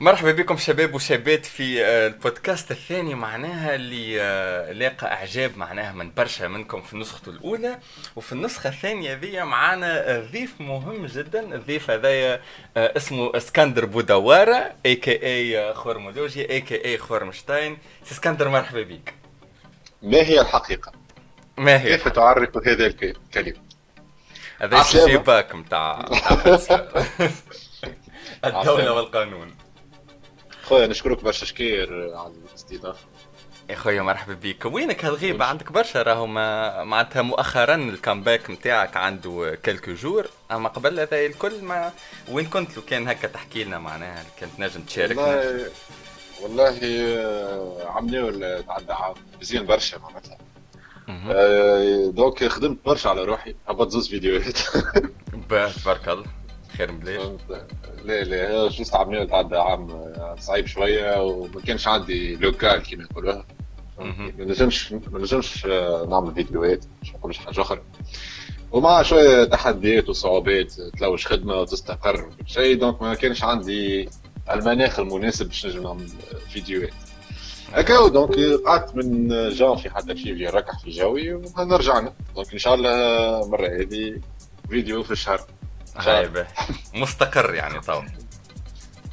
مرحبا بكم شباب وشابات في آه، البودكاست الثاني معناها اللي آه، لاقى أعجاب معناها من برشا منكم في نسخته الأولى. وفي النسخة الثانية ذي معنا ضيف مهم جدا. الضيف هذايا آه، اسمه إسكندر بودوارة اي كي اي خورمولوجيا اي كي اي خورمشتاين إسكندر مرحبا بك. ما هي الحقيقة؟ ما هي كيف تعرف هذا الكلمة هذا الشباك نتاع الدولة والقانون. خويا نشكرك برشا شكير على الاستضافه يا خويا مرحبا بك وينك هالغيبة؟ عندك برشا راهو ما معناتها مؤخرا ال comeback نتاعك عنده quelques jours أما قبل هذا الكل ما وين كنت لو كان هكا تحكي لنا معناها كانت نجم تشاركنا؟ والله والله آه، عملي ولا تعدى عام مزيان برشا معناتها. آه، donc خدمت برشا على روحي هبط زوز فيديوهات. تبارك الله. خير مليح لا لا juste عملنا تعدى عام صعيب شوية وما كانش عندي local كيما يقولوها ما نجمش ما نجمش آه، نعمل فيديوهات مش نقولش حاجة أخرى. ومع شوية تحديات وصعوبات تلوش خدمة وتستقر شيء donc ما كانش عندي المناخ المناسب باش نجم نعمل فيديوهات. هكا donc قعدت من جانفي حتى في ركح في جوي ورجعنا donc إن شاء الله المرة هذه فيديو في الشهر. هاي مستقر يعني تو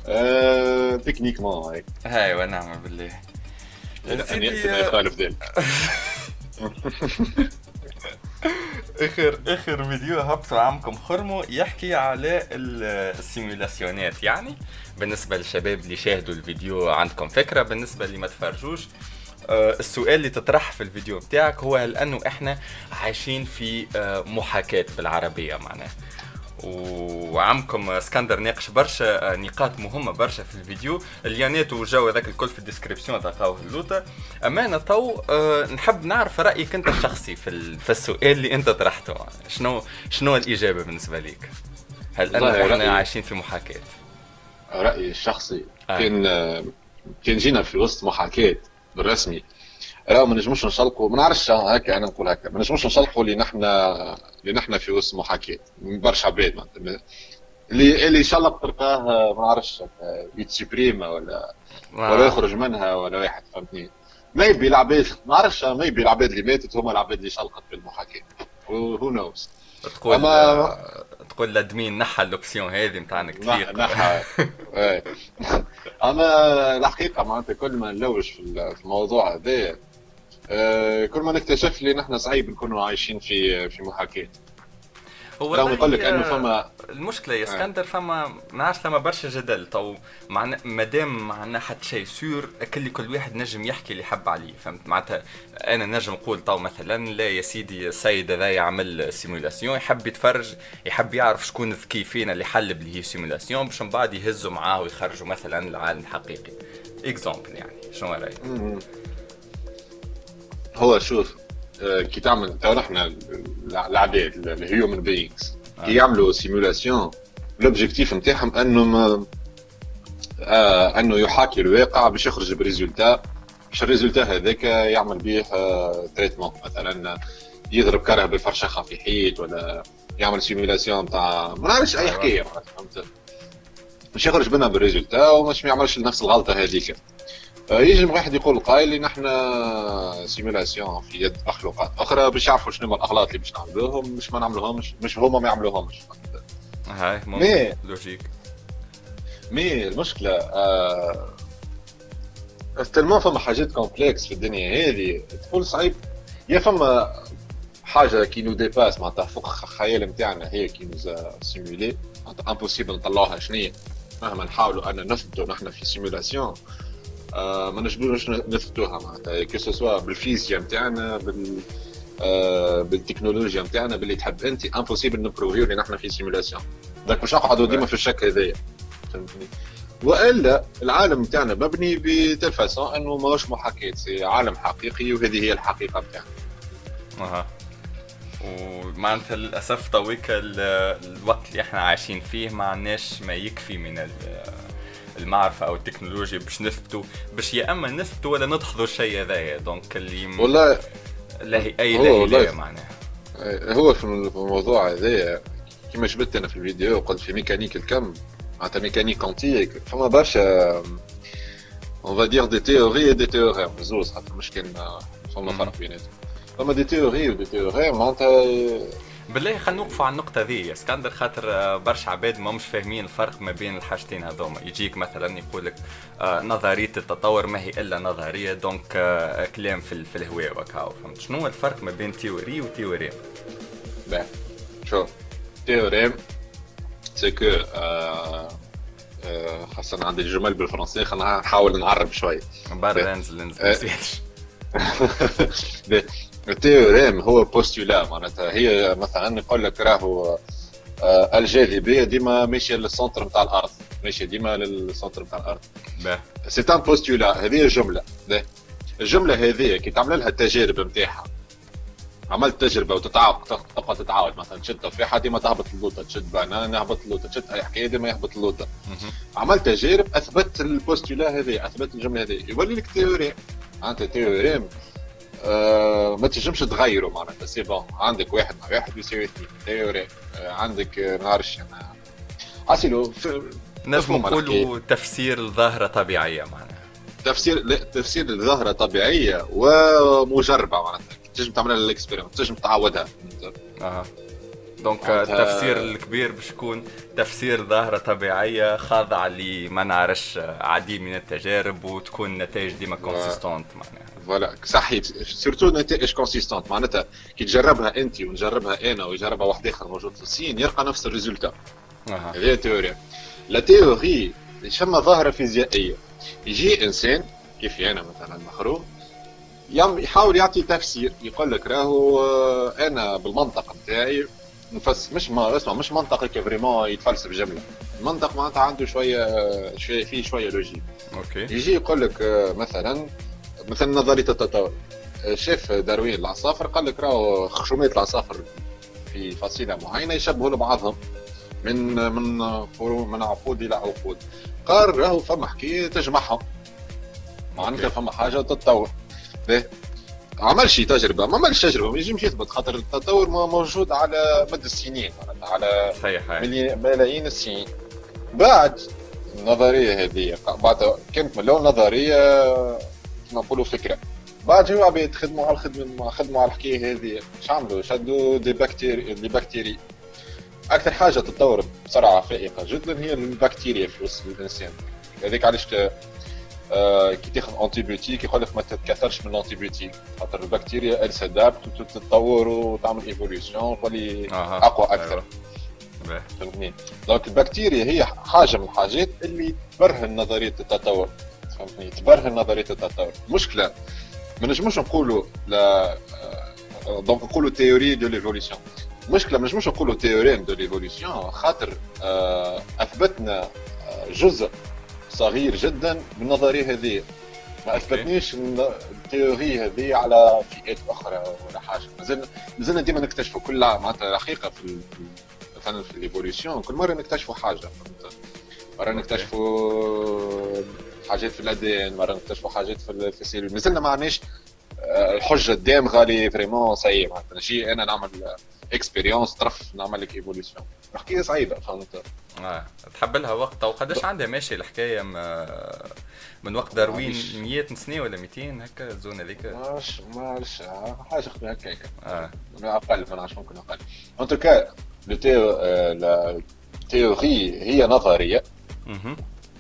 آه، techniquement هيك. هاي ونعم بالله. ان يخالف ذلك. آخر آخر فيديو هبطوا عمكم خرمو يحكي على السيمولاسيونات يعني بالنسبة للشباب اللي شاهدوا الفيديو عندكم فكرة بالنسبة اللي ما تفرجوش آه، السؤال اللي تطرح في الفيديو بتاعك هو هل أنه إحنا عايشين في آه، محاكاة بالعربية معناه وعمكم اسكندر ناقش برشا نقاط مهمة برشا في الفيديو ال liens ات والجو هذاك الكل في ال description تلقاوه اللوطة أمانة تو أه نحب نعرف رأيك أنت الشخصي في, في السؤال اللي أنت طرحته شنو شنو الإجابة بالنسبة لك؟ هل أننا إحنا عايشين في محاكاة؟ رأيي الشخصي آه. كان كان جينا في وسط محاكاة بالرسمي راه ما نجموش نشلقوا ما نعرفش هكا أنا نقول هكا. ما نجموش نشلقوا اللي نحن اللي نحن في وسط محاكاه برشا عباد معناتها. اللي اللي يشلق تلقاه ما نعرفش يت supprima ولا. ولا يخرج منها ولا واحد فهمتني؟ maybe العباد ما نعرفش maybe العباد اللي ماتت هما العباد اللي شلقت في المحاكاه who knows تقول أما... تقول الادمين نحى الأوبسيون هذه نتاعنا كثير. نحى إيه. أما الحقيقة معناتها كل ما نلوج في الموضوع هذا كل ما نكتشف لي نحن صعيب نكونوا عايشين في في محاكاة. هو رغم يقول لك إنه فما المشكلة يا اسكندر فما ما عادش فما برشا جدل. تو معنا مادام معنا حتى شيء sûr كل كل واحد نجم يحكي اللي يحب عليه. فهمت؟ معناتها أنا نجم نقول تو مثلا لا يا سيدي السيد هذا يعمل simulation يحب يتفرج يحب يعرف شكون الذكي فينا اللي حلب اللي هي simulation باش من بعد يهزوا معاه ويخرجوا مثلا العالم الحقيقي. exemple يعني شنو رأيك؟ هو شوف آه، كي تعمل تو نحن العباد ال human beings كي يعملوا simulation l'objectif نتاعهم انه ما آه أنه يحاكي الواقع باش يخرج ب résultat. باش ال résultat هذاك يعمل به آه traitement مثلا يضرب كرهبة يفرشخها في حيط ولا يعمل simulation تاع ما نعرفش أي حكاية فهمت؟ باش يخرج منها بال résultat ومش ما يعملش نفس الغلطة هذيك. آه، يجي واحد يقول قايل لي نحن simulation في يد مخلوقات أخرى باش يعرفوا شنو الاغلاط اللي باش نعملوهم مش ما نعملوهمش مش هما ما يعملوهمش. هاي mais. logique. mais المشكلة آه tellement فما حاجات complexes في الدنيا هذه. تقول صعيب. il y a فما حاجة qui nous dépasse معناتها فوق الخيال نتاعنا هي qui nous simulait معناتها impossible نطلعوها شنو مهما نحاولوا أن نثبتوا نحن في simulation آه ما نجموش نثبتوها معناتها. que بالفيزياء نتاعنا بال آه بالتكنولوجيا نتاعنا باللي تحب أنت impossible ن prouver يو اللي نحن في simulation donc مش نقعدوا ديما في الشك هذايا. فهمتني؟ وإلا العالم نتاعنا مبني ب telle façon إنه ماهوش محاكاة. عالم حقيقي وهذه هي الحقيقة نتاعنا أها. ومعناتها للأسف تويك الوقت اللي إحنا عايشين فيه ما عندناش ما يكفي من المعرفة أو التكنولوجيا باش نثبتوا باش يا أما نثبتوا ولا ندحضوا الشيء هذايا. donc اللي والله لا أي لا لا معناها. هو في الموضوع هذايا كما جبت أنا في الفيديو قلت في ميكانيك الكم معناتها mécanique quantique فما برشا on va dire des théories des théorèmes زوز خاطر مش كان فما فرق بيناتهم. فما des théories و des théorèmes معناتها بالله خلينا نوقفوا على النقطة ذي. يا اسكندر خاطر آه، برشا عباد ما مش فاهمين الفرق ما بين الحاجتين هذوما. يجيك مثلا يقول لك آه، نظرية التطور ما هي إلا نظرية donc آه، كلام في, في الهواء وكاو فهمت؟ شنو هو الفرق ما بين théorie و théorème؟ لا شوف théorème c'est que خاصة عندي الجمل بالفرنسي خلينا نحاول نعرب شوي. برا ننزل ننزل ال théorème هو postulat معناتها هي مثلا يقول لك راهو آه، الجاذبية ديما ماشية لل centre نتاع الأرض ماشية ديما لل centre نتاع الأرض. c'est un postulat هذه جملة. الجملة هذه كي تعمل لها التجارب نتاعها عملت تجربة وتتعاود تبقى تتعاود مثلا تشد تفاحة ديما تهبط اللوطه تشد بنان يهبط اللوطه تشد أي حكاية ديما يهبط اللوطه عملت تجارب أثبت ال postulat هذه أثبت الجملة هذه. يولي لك théorie أنت théorème. آه ما تنجمش تغيره معناتها c'est bon عندك واحد مع واحد يساوي اثنين آه عندك ما نعرفش أنا c'est le نجم نقولوا تفسير الظاهره طبيعية معناها. تفسير لا تفسير الظاهره طبيعية ومجربة معناتها تنجم تعملها لل experiment تنجم تعودها. أها. donc التفسير الكبير باش يكون تفسير ظاهرة طبيعية خاضعه لما نعرفش عديد من التجارب وتكون نتائج ديما consistantes معناها. voilà. صحيح. surtout نتائج consistantes معناتها كي تجربها أنت ونجربها أنا ويجربها واحد آخر موجود في الصين يلقى نفس ال résultat. هذه théorie la théorie فما ظاهرة فيزيائية. يجي إنسان كيف أنا مثلا مخروم يحاول يعطي تفسير يقول لك راهو آه، أنا بالمنطق نتاعي نفس مش ما اسمع مش منطق هيك vraiment يتفلسف جمله المنطق معناتها عنده شوية شوية فيه شوية logique OK. يجي يقول لك آه، مثلا مثلا نظرية التطور شاف داروين العصافر قال لك راهو خشومات العصافر في فصيلة معينة يشبهوا لبعضهم من من من عقود إلى عقود. قال راهو فما حكايه تجمعهم. معناتها فما حاجة تتطور. عمل شي تجربة ما عملش تجربة ما ينجمش يثبت خاطر التطور موجود على مدى السنين على صحيح ملايين السنين. بعد النظرية هذه بعد كانت من الأول نظرية نقولوا فكرة. بعد هو عباد خدموا على الخدمه خدموا على الحكاية هذه. اش عملوا؟ شدوا دي بكتيري دي بكتيري. أكثر حاجة تتطور بسرعة فائقة جدا هي البكتيريا في وسط الإنسان. هذيك علاش آه كي تاخذ antibiotique يقول لك ما تتكثرش من ال antibiotique خاطر البكتيريا elle s'adapte وتتطور وتعمل évolution تولي أقوى أكثر. أيوة. فهمتني؟ donc البكتيريا هي حاجة من الحاجات اللي تبرهن نظرية التطور. فهمتني تبرهن نظرية التطور. المشكلة ما نجموش نقولوا لا donc نقولوا théorie de l'évolution المشكلة ما نجموش نقولوا théorème de l'évolution خاطر أثبتنا جزء صغير جدا من النظريه هذه. ما أثبتنيش ال théorie هذه على فئات أخرى ولا حاجة. مازلنا مازلنا ديما نكتشفوا كل معناتها حقيقه في مثلا في ال évolution كل مرة نكتشفوا حاجة. مرة نكتشفوا حاجات في ال ADN مره نكتشفوا حاجات في ال cellule مازلنا ما عندناش آه، الحجة الدامغة اللي vraiment c'est معناتها نجي أنا نعمل expérience طرف نعمل لك évolution الحكاية صعيبة فهمت؟ آه تحب لها وقت وقداش عندها ماشي الحكاية من وقت داروين 100 سنة ولا 200 هكا ال zone هذيك؟ ماش ماش حاجة هكاك آه. أقل ما نعرفش ممكن أقل. en tout cas ال théorie هي نظرية.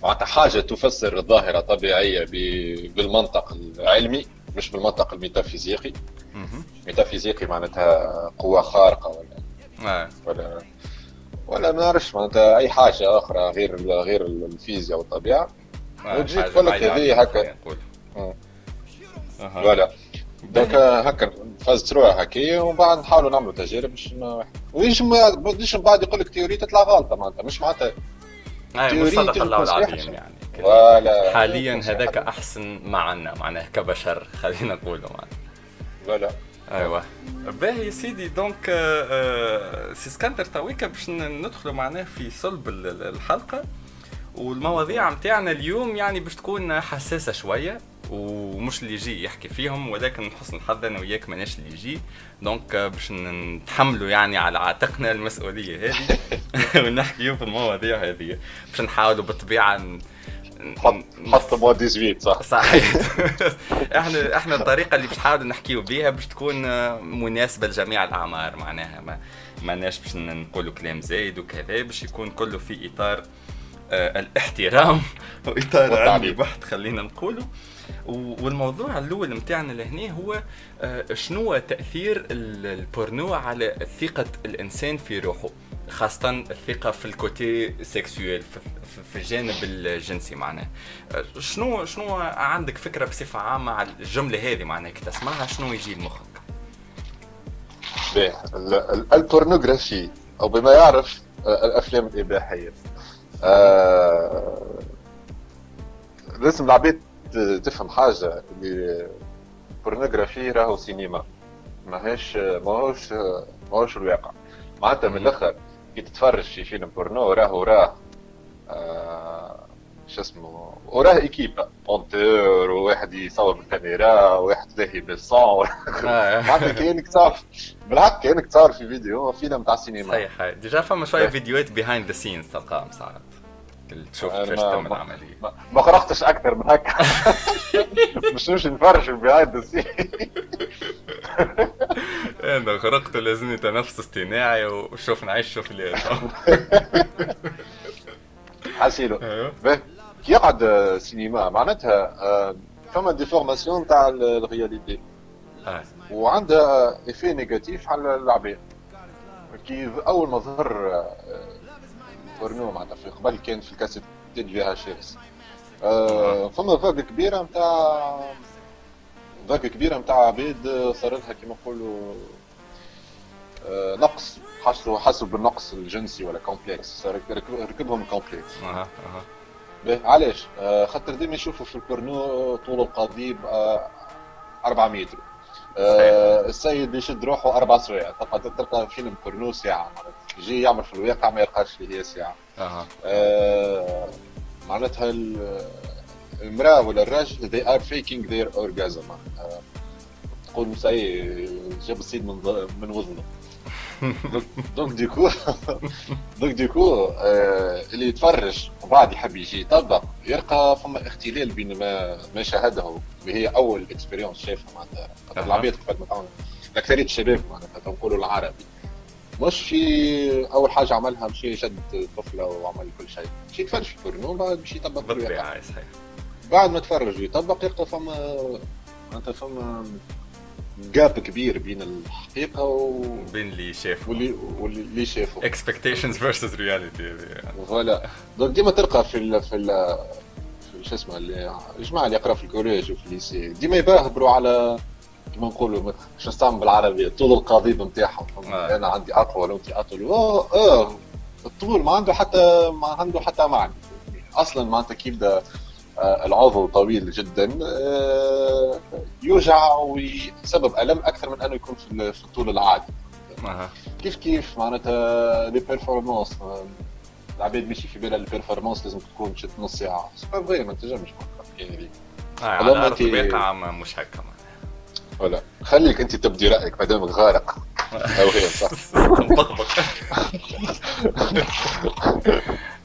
معناتها حاجة تفسر الظاهرة الطبيعيه بالمنطق العلمي مش بالمنطق الميتافيزيقي. ميتافيزيقي معناتها قوة خارقة ولا آه. ولا ولا ما نعرفش معناتها أي حاجة أخرى غير غير الفيزياء والطبيعة. آه. وتجي تقول لك هذه هكا. voilà. donc هكا نفسروها هكايا ومن بعد نحاولوا نعملوا تجارب باش ويش ما بعد يقول لك théorie تطلع غلطه معناتها مش معناتها اي صدق الله العظيم يعني. ولا حاليا هذاك أحسن ما عنا معناه كبشر خلينا نقولوا معناه voilà أيوه. باهي يا سيدي donc آه، آه، سي اسكندر تويكا باش ندخلوا معناه في صلب الحلقة. والمواضيع نتاعنا اليوم يعني باش تكون حساسة شوية. ومش اللي يجي يحكي فيهم ولكن حسن الحظ أنا وياك ماناش اللي يجي. donc باش نتحملوا يعني على عاتقنا المسؤولية هذه. ونحكيوا في المواضيع هذه. باش نحاولوا بالطبيعة حط موا 18 صح؟ صحيح. إحنا إحنا الطريقة اللي باش نحاولوا نحكيوا بها باش تكون مناسبة لجميع الأعمار. معناها ما ماناش باش نقولوا كلام زايد وكذا باش يكون كله في إطار آه الاحترام وإطار علمي بحت خلينا نقولوا والموضوع الأول نتاعنا لهنا هو آه شنو تأثير البورنو على ثقة الإنسان في روحه خاصة الثقة في ال côté sexuel في الجانب الجنسي معناه. شنو شنو عندك فكرة بصفة عامة على الجملة هذه معناها كي تسمعها شنو يجي لمخك؟ ال pornographie أو بما يعرف آه، الأفلام الإباحية. آه لازم العباد تفهم حاجة اللي ال pornographie راهو سينما ماهيش ماهوش ماهوش الواقع. معناتها من الآخر كي تتفرج في فيلم بورنو راه وراه آه شو اسمه وراه équipe monteur وواحد يصور بالكاميرا وواحد لاهي بال son. آه. معناتها كأنك تعرف بالحق كأنك تصور في فيديو فيلم تاع السينما صحيح déjà فما شوية فيديوهات behind the scenes تلقاهم ساعات تشوف كيفاش تم العملية. ما, قرأتش أكثر من هكا. مش نمشي نفرج في ذا أنا خرقت لازمني تنفس اصطناعي وشوف نعيش شوف اللي حسيلو. أيوه. كي يقعد سينما؟ معناتها آه، فما ديفورماسيون تاع الرياليتي. آه. وعندها افي نيجاتيف على العباد كي أول ما ظهر بورنو آه، معناتها في قبل كان في الكاسيت VHS. فما vague كبيرة نتاع vague كبيرة نتاع عباد صار لها كيما نقولوا نقص حسوا حسوا بالنقص الجنسي ولا complexe ركبهم complexe أها أها. علاش؟ آه خاطر ديما يشوفوا في البورنو طول القضيب آه 4 متر. آه السيد يشد روحه أربع سوايع تلقى تلقى فيلم بورنو ساعة يجي يعمل في الواقع ما يلقاش اللي هي ساعه أه. آه معناتها المرأة ولا الراجل they are faking their orgasm. آه تقول ساي جاب السيد من من وزنه. donc du coup donc du coup اللي يتفرج وبعد يحب يجي يطبق يلقى فما اختلال بين ما ما شاهده وهي أول expérience شافها معناتها. العباد قبل ما تعمل أكثرية الشباب معناتها نقولوا العربي. مش في أول حاجة عملها مشي شد طفلة وعمل كل شيء مشي يتفرج في البورنو بعد مشي يطبق بالطبيعه صحيح. بعد ما تفرج ويطبق يلقى فما معناتها فما gap كبير بين الحقيقة وبين اللي شافه. واللي واللي شافه. Expectations versus reality. voilà. donc ديما تلقى في ال في ال في شو اسمه الجماعه اللي يقرأ في ال collège وفي ال lycée ديما يباهبروا على كما نقولوا شو نستعمل بالعربي طول القضيب نتاعهم آه. أنا عندي اطول وانت اطول آه الطول ما عنده حتى ما عنده حتى معنى. أصلا معناتها كي يبدا آه، العضو طويل جدا آه، يوجع ويسبب ألم أكثر من أنه يكون في الطول العادي. كيف كيف؟ معناتها les performances العباد ماشي في بالها ال performance لازم تكون مشيت نص ساعة. vrai ما تنجمش يعني آه على ارض الواقع مش هكا ولا خليك أنت تبدي رأيك ما دامك غارق. أو هي صح.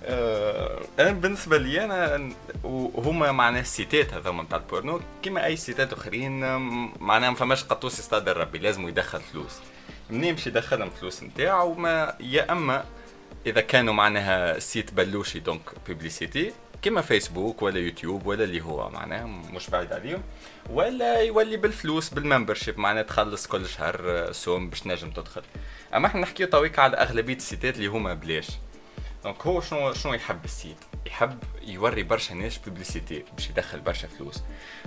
آه، أنا بالنسبة لي أنا وهما معناها السيتات هذوما نتاع البورنو. كيما أي سيتات أخرين معناها ما فماش قطوس يصطاد لربي لازم يدخل فلوس. منين باش يدخلهم فلوس نتاعو؟ ما يا أما إذا كانوا معناها site بلاش donc publicité كيما فيسبوك ولا يوتيوب ولا اللي هو معناها مش بعيد عليهم ولا يولي بالفلوس بال membership معناها تخلص كل شهر سوم باش نجم تدخل. أما إحنا نحكيو تويك على أغلبية السيتات اللي هما بلاش. donc هو شنو شنو يحب ال site؟ يحب يوري برشا ناس publicité باش يدخل برشا فلوس.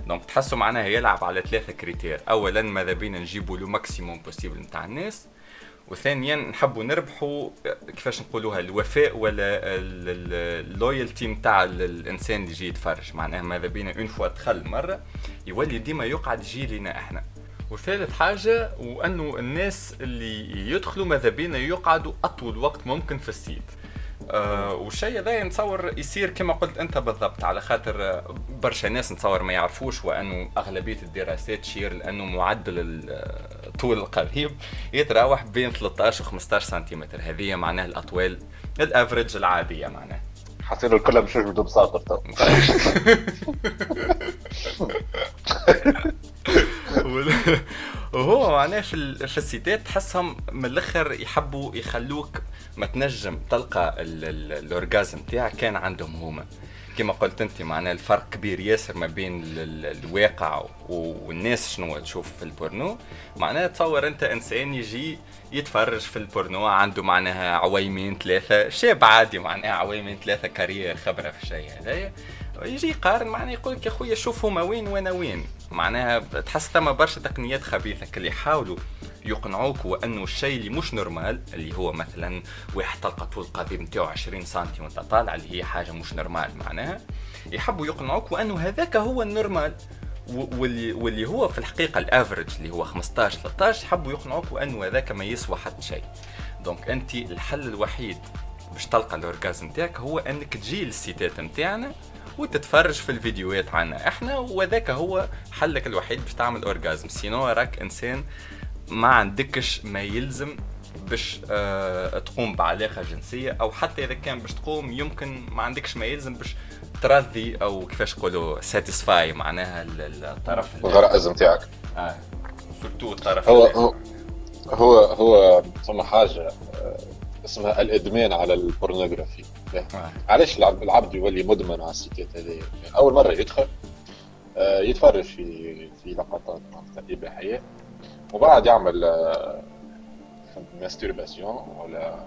donc تحسوا معناها يلعب على ثلاثة critères اولا ماذا بينا نجيبوا le maximum possible نتاع الناس. وثانيا نحبوا نربحوا كيفاش نقولوها الوفاء ولا ال loyalty نتاع الإنسان اللي يجي يتفرج. معناها ماذا بينا une fois دخل مرة يولي ديما يقعد يجي لنا إحنا. وثالث حاجة وأنه الناس اللي يدخلوا ماذا بينا يقعدوا أطول وقت ممكن في ال site آه والشيء هذا نتصور يصير كما قلت أنت بالضبط على خاطر آه، برشا ناس نتصور ما يعرفوش وأنه أغلبية الدراسات تشير لأنه معدل آه، طول القضيب يتراوح بين 13 و 15 سنتيمتر. هذه معناها الأطوال ال average العادية معناها. حسينا الكل مش بدهم ساقط تو. وهو معناه في في السيتات تحسهم من الأخر يحبوا يخلوك ما تنجم تلقى ال orgasm تاعك كان عندهم هما. كما قلت أنت معناه الفرق كبير ياسر ما بين الواقع والناس شنو تشوف في البورنو. معناها تصور أنت إنسان يجي يتفرج في البورنو عنده معناها عويمين ثلاثة شاب عادي معناها عويمين ثلاثة carrière خبرة في الشيء هذايا. يجي يقارن معناها يقول لك يا خويا شوف هما وين وأنا وين. معناها تحس ثم برشا تقنيات خبيثة اللي يحاولوا يقنعوك وانه الشيء اللي مش normal اللي هو مثلا واحد تلقى طول القضيب نتاعو 20 سنتي وأنت طالع اللي هي حاجة مش normal معناها يحبوا يقنعوك وأنه هذاك هو ال normal. واللي واللي هو في الحقيقة ال average اللي هو 15 13 حبوا يقنعوك وأنه هذاك ما يسوى حتى شيء. donc أنت الحل الوحيد باش تلقى ال orgasm نتاعك هو أنك تجي للسيتات نتاعنا وتتفرج في الفيديوهات عنا. إحنا وذاك هو حلك الوحيد باش تعمل orgasm sinon راك إنسان ما عندكش ما يلزم باش آه تقوم بعلاقة جنسية أو حتى إذا كان باش تقوم يمكن ما عندكش ما يلزم باش ترضي أو كيفاش نقولوا satisfy معناها الطرف الغرائز نتاعك. آه surtout الطرف هو هو هو هو ثم حاجة آه، اسمها الإدمان على ال pornographie. آه. علاش العبد يولي مدمن على السيتات هذه. يعني أول مرة يدخل آه، يتفرج في في لقطات اباحيه وبعد يعمل masturbation آه، ولا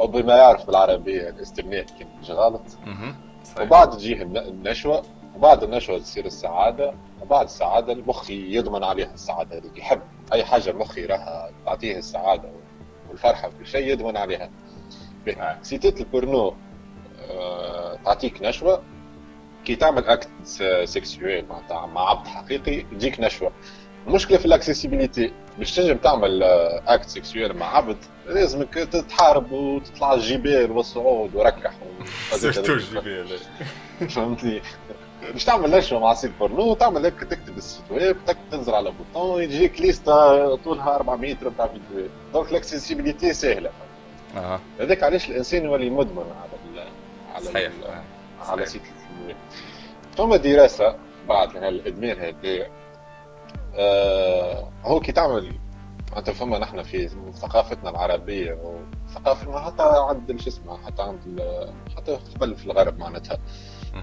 أو بما يعرف بالعربية الاستمناء كان مش غلط وبعد تجيه النشوة وبعد النشوة تصير السعادة. وبعد السعادة المخ يضمن عليها السعادة هذيك يحب أي حاجة المخ يراها تعطيه السعادة والفرحة وكل شيء يضمن عليها. سيتات البورنو آه، تعطيك نشوة. كي تعمل acte sexuel معناتها مع عبد حقيقي تجيك نشوة. المشكلة في ال accessibilité باش تنجم تعمل acte آه، sexuel مع عبد لازمك تتحارب وتطلع الجبال والصعود وركح. surtout الجبال؟ فهمتني؟ باش تعمل نشوة مع site porno تعمل هيك تكتب ال site web تنزل على bouton يجيك ليستا طولها 400 متر بتاع فيديوهات donc ال accessibilité سهله أها. هذاك علاش الإنسان يولي مدمن على على صحيح. على site ثم دراسة بعد الادمان هذا آه هو كي تعمل انت فما نحن في ثقافتنا العربية وثقافتنا حتى عند شو اسمه حتى عند حتى قبل في الغرب معناتها.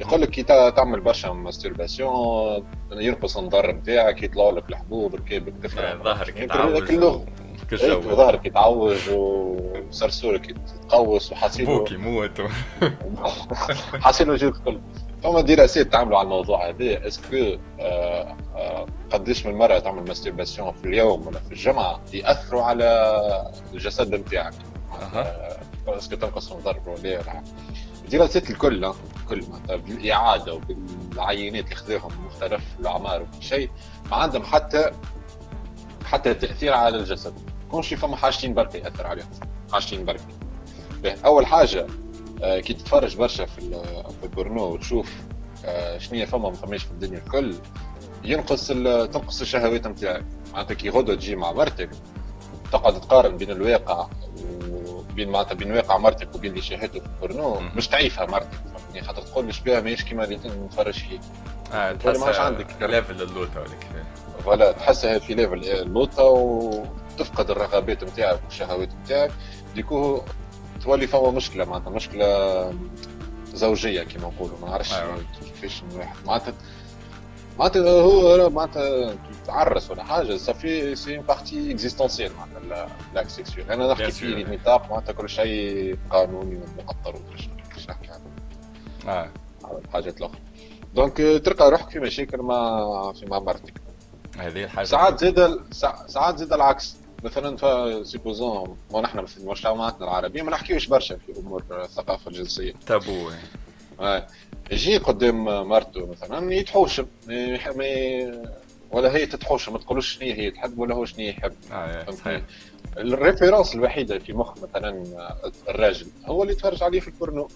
يقول لك كي تعمل برشا masturbation ينقص النظر نتاعك يطلعوا لك الحبوب ركابك تفهم ظهرك يتعوج كالجو ظهرك يتعوج وصرصورك يتقوس وحاسيلو بوك يموت حاسيلو جيك كله. فما دراسات تعملوا على الموضوع هذا. est-ce que آه، آه، قديش من مرة تعمل masturbation في اليوم ولا في الجمعة يأثروا على الجسد نتاعك أه. est-ce que تنقص من ضرب ولا لا؟ الدراسات الكل الكل بالإعادة وبالعينات اللي خذوهم مختلف الأعمار وكل شيء ما عندهم حتى حتى تأثير على الجسد. كون شي فما حاجتين برك يأثر عليهم. حاجتين برك. أول حاجة آه، كي تتفرج برشا في في البورنو وتشوف آه، شنو فما ما فماش في الدنيا الكل ينقص تنقص الشهوات نتاعك. معناتها كي غدوة تجي مع مرتك تقعد تقارن بين الواقع وبين معناتها بين واقع مرتك وبين اللي شاهدته في البورنو مش تعيفها مرتك. فهمتني خاطر تقول مش بها ماهيش كيما اللي نتفرج فيه. آه تحس عندك. level اللوطه ولا voilà تحسها في level اللوطه وتفقد الرغبات نتاعك والشهوات نتاعك du coup تولي فما مشكلة معناتها مشكلة زوجية كما نقولوا ما نعرفش أيوة. كيفاش واحد معناتها معناتها هو معناتها تعرس ولا حاجة صافي c'est une partie existentielle معناتها l'acte sexuel أنا نحكي في ميتاب معناتها كل شيء قانوني ومقطر وكل شيء نحكي عنه على الحاجات الأخرى. donc تلقى روحك في مشاكل مع في مع مرتك. هذه الحاجة. ساعات زاد ساعات زاد العكس. مثلا supposons ونحن في مجتمعاتنا العربية ما نحكيوش برشا في أمور الثقافة الجنسية. تابو آه. يجي قدام مرته مثلا يتحوشم ولا هي تتحوشم ما تقولوش شنو هي تحب ولا هو شنو يحب. آه صحيح. ال référence الوحيدة في مخ مثلا الراجل هو اللي يتفرج عليه في البورنو.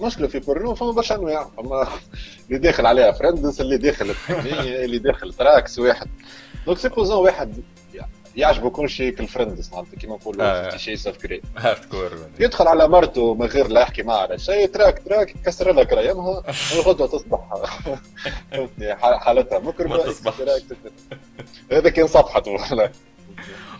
مشكلة في بورنو فما برشا أنواع. فما اللي داخل عليها فريندز اللي داخل اللي داخل تراكس واحد. دونك سيبوزون واحد يعجبه كل شيء كالفريندز معناتها كيما نقولوا آه. شيء سوف كري يدخل على مرته من غير لا يحكي معها على شيء تراك تراك كسر لها كريمها الغدوة تصبح. حالتها مكرمة. هذا كان صفحته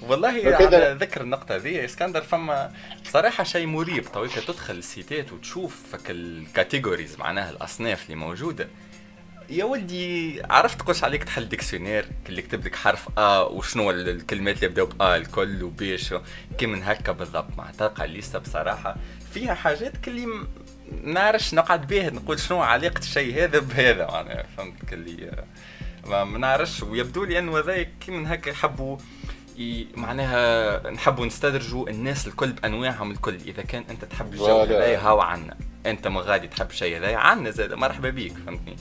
والله. على ذكر النقطة يا إسكندر فما بصراحة شيء مريب طويلة تدخل السيتات وتشوف فك الكاتيجوريز معناها الأصناف اللي موجودة. يا ولدي عرفت قش عليك تحل ديكسيونير اللي يكتب لك حرف ا وشنو الكلمات اللي يبداو بأ الكل وبيش كي من هكا بالضبط. مع تلقى الليسته بصراحة فيها حاجات كلي نعرفش نقعد بيه نقول شنو علاقة الشيء هذا بهذا معناها فهمت؟ كلي ما نعرفش. ويبدو لي أنه هذا كي من هكا يحبوا ي- معناها نحبوا نستدرجوا الناس الكل بأنواعهم الكل. إذا كان أنت تحب الجو. هذايا هاو عنا. أنت ما غادي تحب شيء هذايا عنا زاد. مرحبا بيك فهمتني؟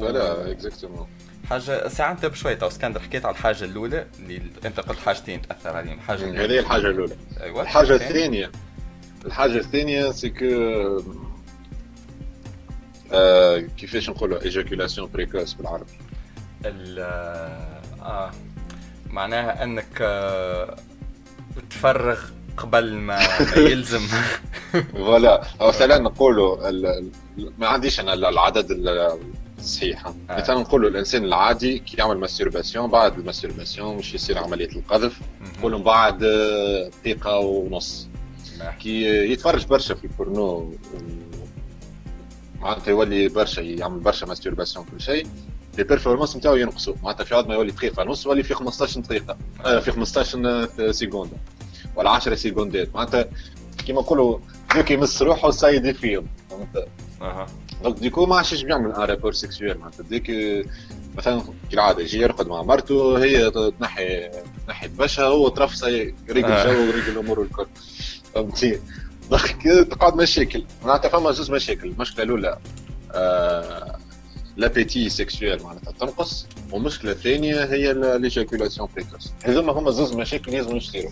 voilà exactement حاجة ساعة أنت بشوي تو اسكندر حكيت على الحاجة الأولى اللي أنت قلت حاجتين تأثر عليهم. الحاجة هذه هي الحاجة الأولى. أيوه الحاجة. الثانية الحاجة الثانية c'est que آه كيفاش نقولوا éjaculation précoce بالعربي؟ ال آه معناها أنك آه تفرغ قبل ما, ما يلزم voilà مثلا نقولوا ال- ما عنديش أنا العدد ال- الصحيح آه. مثلا نقولوا الإنسان العادي كي يعمل masturbation بعد ال masturbation مش يصير عملية القذف نقولوا من بعد آه، دقيقة ونص. كي يتفرج برشا في البورنو معناتها يولي برشا يعمل برشا masturbation كل شيء les performances نتاعو ينقصوا. معناتها في عاد ما يولي دقيقة ونص يولي في 15 دقيقة آه، في 15 سيكوندا ولا 10 سيكوندات معناتها كيما نقولوا donc يمس روحه سايد فيهم فهمت؟ أها. donc du coup ما عادش بيعمل un rapport sexuel معناتها ديك مثلا كالعاده يجي يرقد مع مرته هي تنحي تنحي بشها هو يريق آه. الجو ويريق الأمور الكل فهمتي donc تقعد مشاكل معناتها فما زوز مشاكل المشكلة الاولى آه l'appétit sexuel معناتها تنقص والمشكلة الثانية هي l'éjaculation précoce هذوما هما زوز مشاكل لازم يصيروا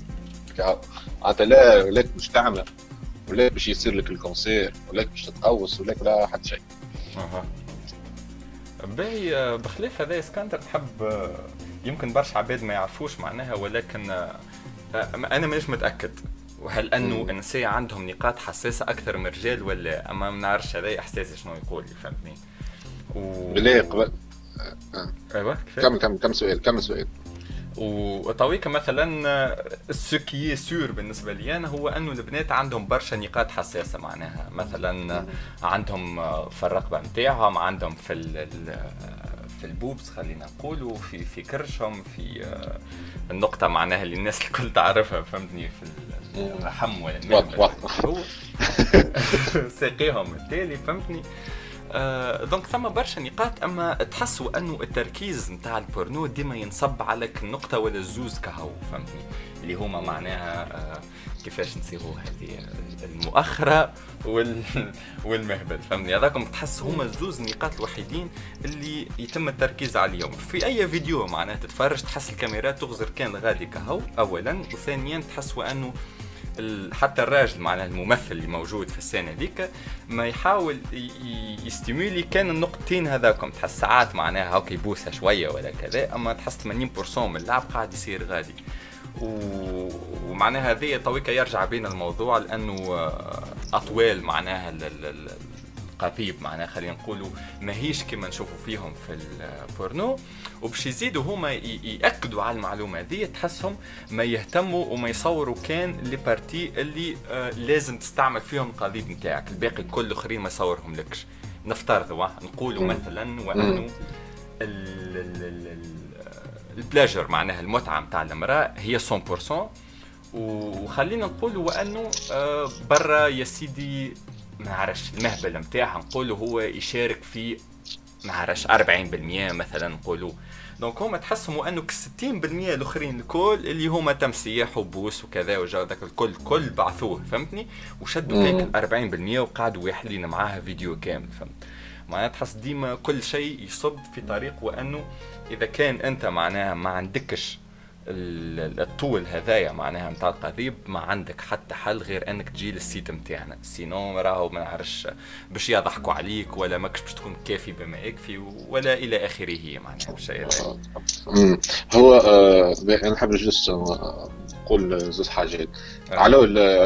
معناتها لا لا باش تعمى ولا باش يصير لك ال cancer ولا باش تتقوس ولا لا حتى شيء. أها. باهي آه، بخلاف هذا إسكندر نحب آه، يمكن برشا عباد ما يعرفوش معناها ولكن آه، أنا مانيش متأكد. وهل أنه. النساء عندهم نقاط حساسة أكثر من الرجال ولا اما ما نعرفش هذا إحساسي شنو يقول فهمتني؟ و... بالله قبل. أيوه كمل كمل كم سؤال كم سؤال؟ وطويكا مثلا ce qui est sûr بالنسبة لي أنا هو انه البنات عندهم برشا نقاط حساسة معناها. مثلا عندهم في الرقبة نتاعهم عندهم في في ال boobs خلينا نقولوا في في كرشهم في آه، النقطة معناها اللي الناس الكل تعرفها فهمتني؟ في ال- الرحم ولا واضح، واضح. ساقيهم التالي فهمتني؟ آه، donc ثم برشا نقاط. أما تحسوا انه التركيز نتاع البورنو ديما ينصب على النقطه ولا الزوز كهو فهمتني؟ اللي هما معناها آه، كيفاش نصيغوا هذه المؤخرة وال والمهبل فهمتني؟ هذاكم تحس هما الزوز النقاط الوحيدين اللي يتم التركيز عليهم. في أي فيديو معناها تتفرج تحس الكاميرات تغزر كان غادي كهو اولا وثانيا تحس ال- حتى الراجل معناها الممثل اللي موجود في ال scène ذيك ما يحاول ي stimuler كان النقطتين هذاكم. تحس ساعات معناها هاك يبوسها شوية ولا كذا أما تحس 80% من اللعب قاعد يصير غادي. و... ومعناها هذه en tout cas يرجع بين الموضوع لأنه آه، أطوال معناها ال- ال- ال- القضيب معناها خلينا نقولوا ماهيش كما نشوفوا فيهم في البورنو وباش يزيدوا هما يأكدوا على المعلومة هذه تحسهم ما يهتموا وما يصوروا كان لي بارتي اللي آه لازم تستعمل فيهم القضيب نتاعك. الباقي كل الآخرين ما يصورهم لكش. نفترض واه، نقولوا. مثلا وأنه ال- ال- ال- ال- البلاجر معناها المتعة نتاع المرأة هي 100% وخلينا نقولوا وانه آه، برا يا سيدي ما نعرفش المهبل نتاعها نقولوا هو يشارك في ما نعرفش 40% مثلا نقولوا. donc هما تحسهم وانه 60% الأخرين الكل اللي هما تمسيح وبوس وكذا وجا داك الكل كل بعثوه فهمتني؟ وشدوا. هيك 40% وقعدوا يحلين معاها فيديو كامل فهمت؟ معناها تحس ديما كل شيء يصب في طريق وأنه إذا كان أنت معناها ما عندكش الطول هذايا معناها نتاع القضيب ما عندك حتى حل غير أنك تجي لل site نتاعنا sinon راهو ما نعرفش باش يضحكوا عليك ولا ماكش باش تكون كافي بما يكفي ولا إلى آخره معناها هو آه أنا نحب juste نقول زوج حاجات. آه. على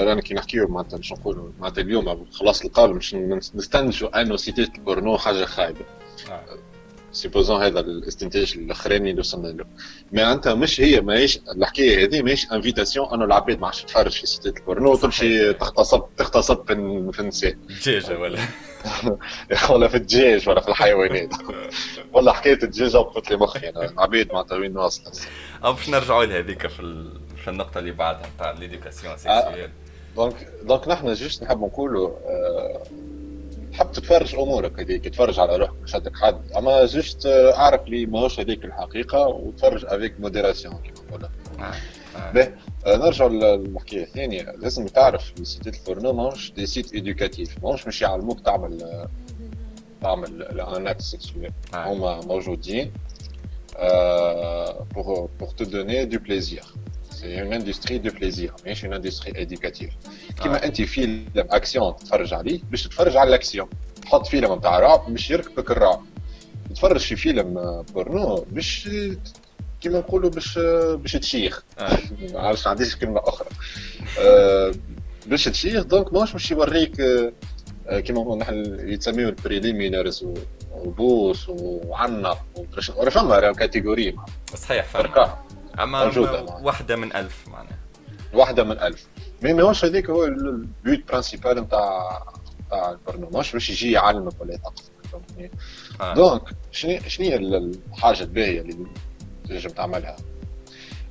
رانا كي نحكيو معناتها باش نقولوا معناتها اليوم خلاص القول باش نستنتجوا أنه سيتات البورنو حاجة خايبة. آه. supposons هذا الاستنتاج الاخراني اللي وصلنا له mais انت مش هي ماهيش الحكاية هذه ماهيش invitation انه العباد ما عادش تتفرج في سيتات البورنو وتمشي تغتصب تغتصب في, النساء دجاجه ولا ولا في الدجاج ولا في الحيوانات ولا حكايه الدجاجه وقفت لي مخي أنا العباد معناتها وين واصله باش نرجعوا لهذيك في في النقطة اللي بعدها نتاع l'éducation sexuelle donc donc نحن juste نحب نقولوا تحب تتفرج أمورك هذيك تتفرج على روحك مش عندك حد اما juste أعرف لي ماهوش هذيك الحقيقة وتفرج avec modération كيما نقولها. باهي نرجع للحكاية الثانية. لازم تعرف سيتات الفورنو ماهوش des sites éducatifs ماهوش مش يعلموك تعمل تعمل ال acte sexuel هما موجودين pour, pour te donner du plaisir. C'est une industrie de plaisir, ماشي une industrie éducative. كيما انت فيلم اكسيون تتفرج عليه باش تتفرج على الاكسيون تحط فيلم نتاع رعب باش يركبك الرعب تتفرج في فيلم بورنو باش كيما نقولوا باش باش تشيخ. ما عرفتش عنديش كلمه أخرى باش تشيخ donc ماهوش باش يوريك كيما نحن يتسميو ال préliminaires وبوس وعنق ولا فما catégorie صحيح فما اما موجودة واحدة من ألف معناها واحدة من ألف mais ماهوش هذاك هو ال but principal نتاع نتاع البرنامج باش يجي يعلمك ولا يثقفك آه. donc شنو شنو هي الحاجة الباهيه اللي تنجم تعملها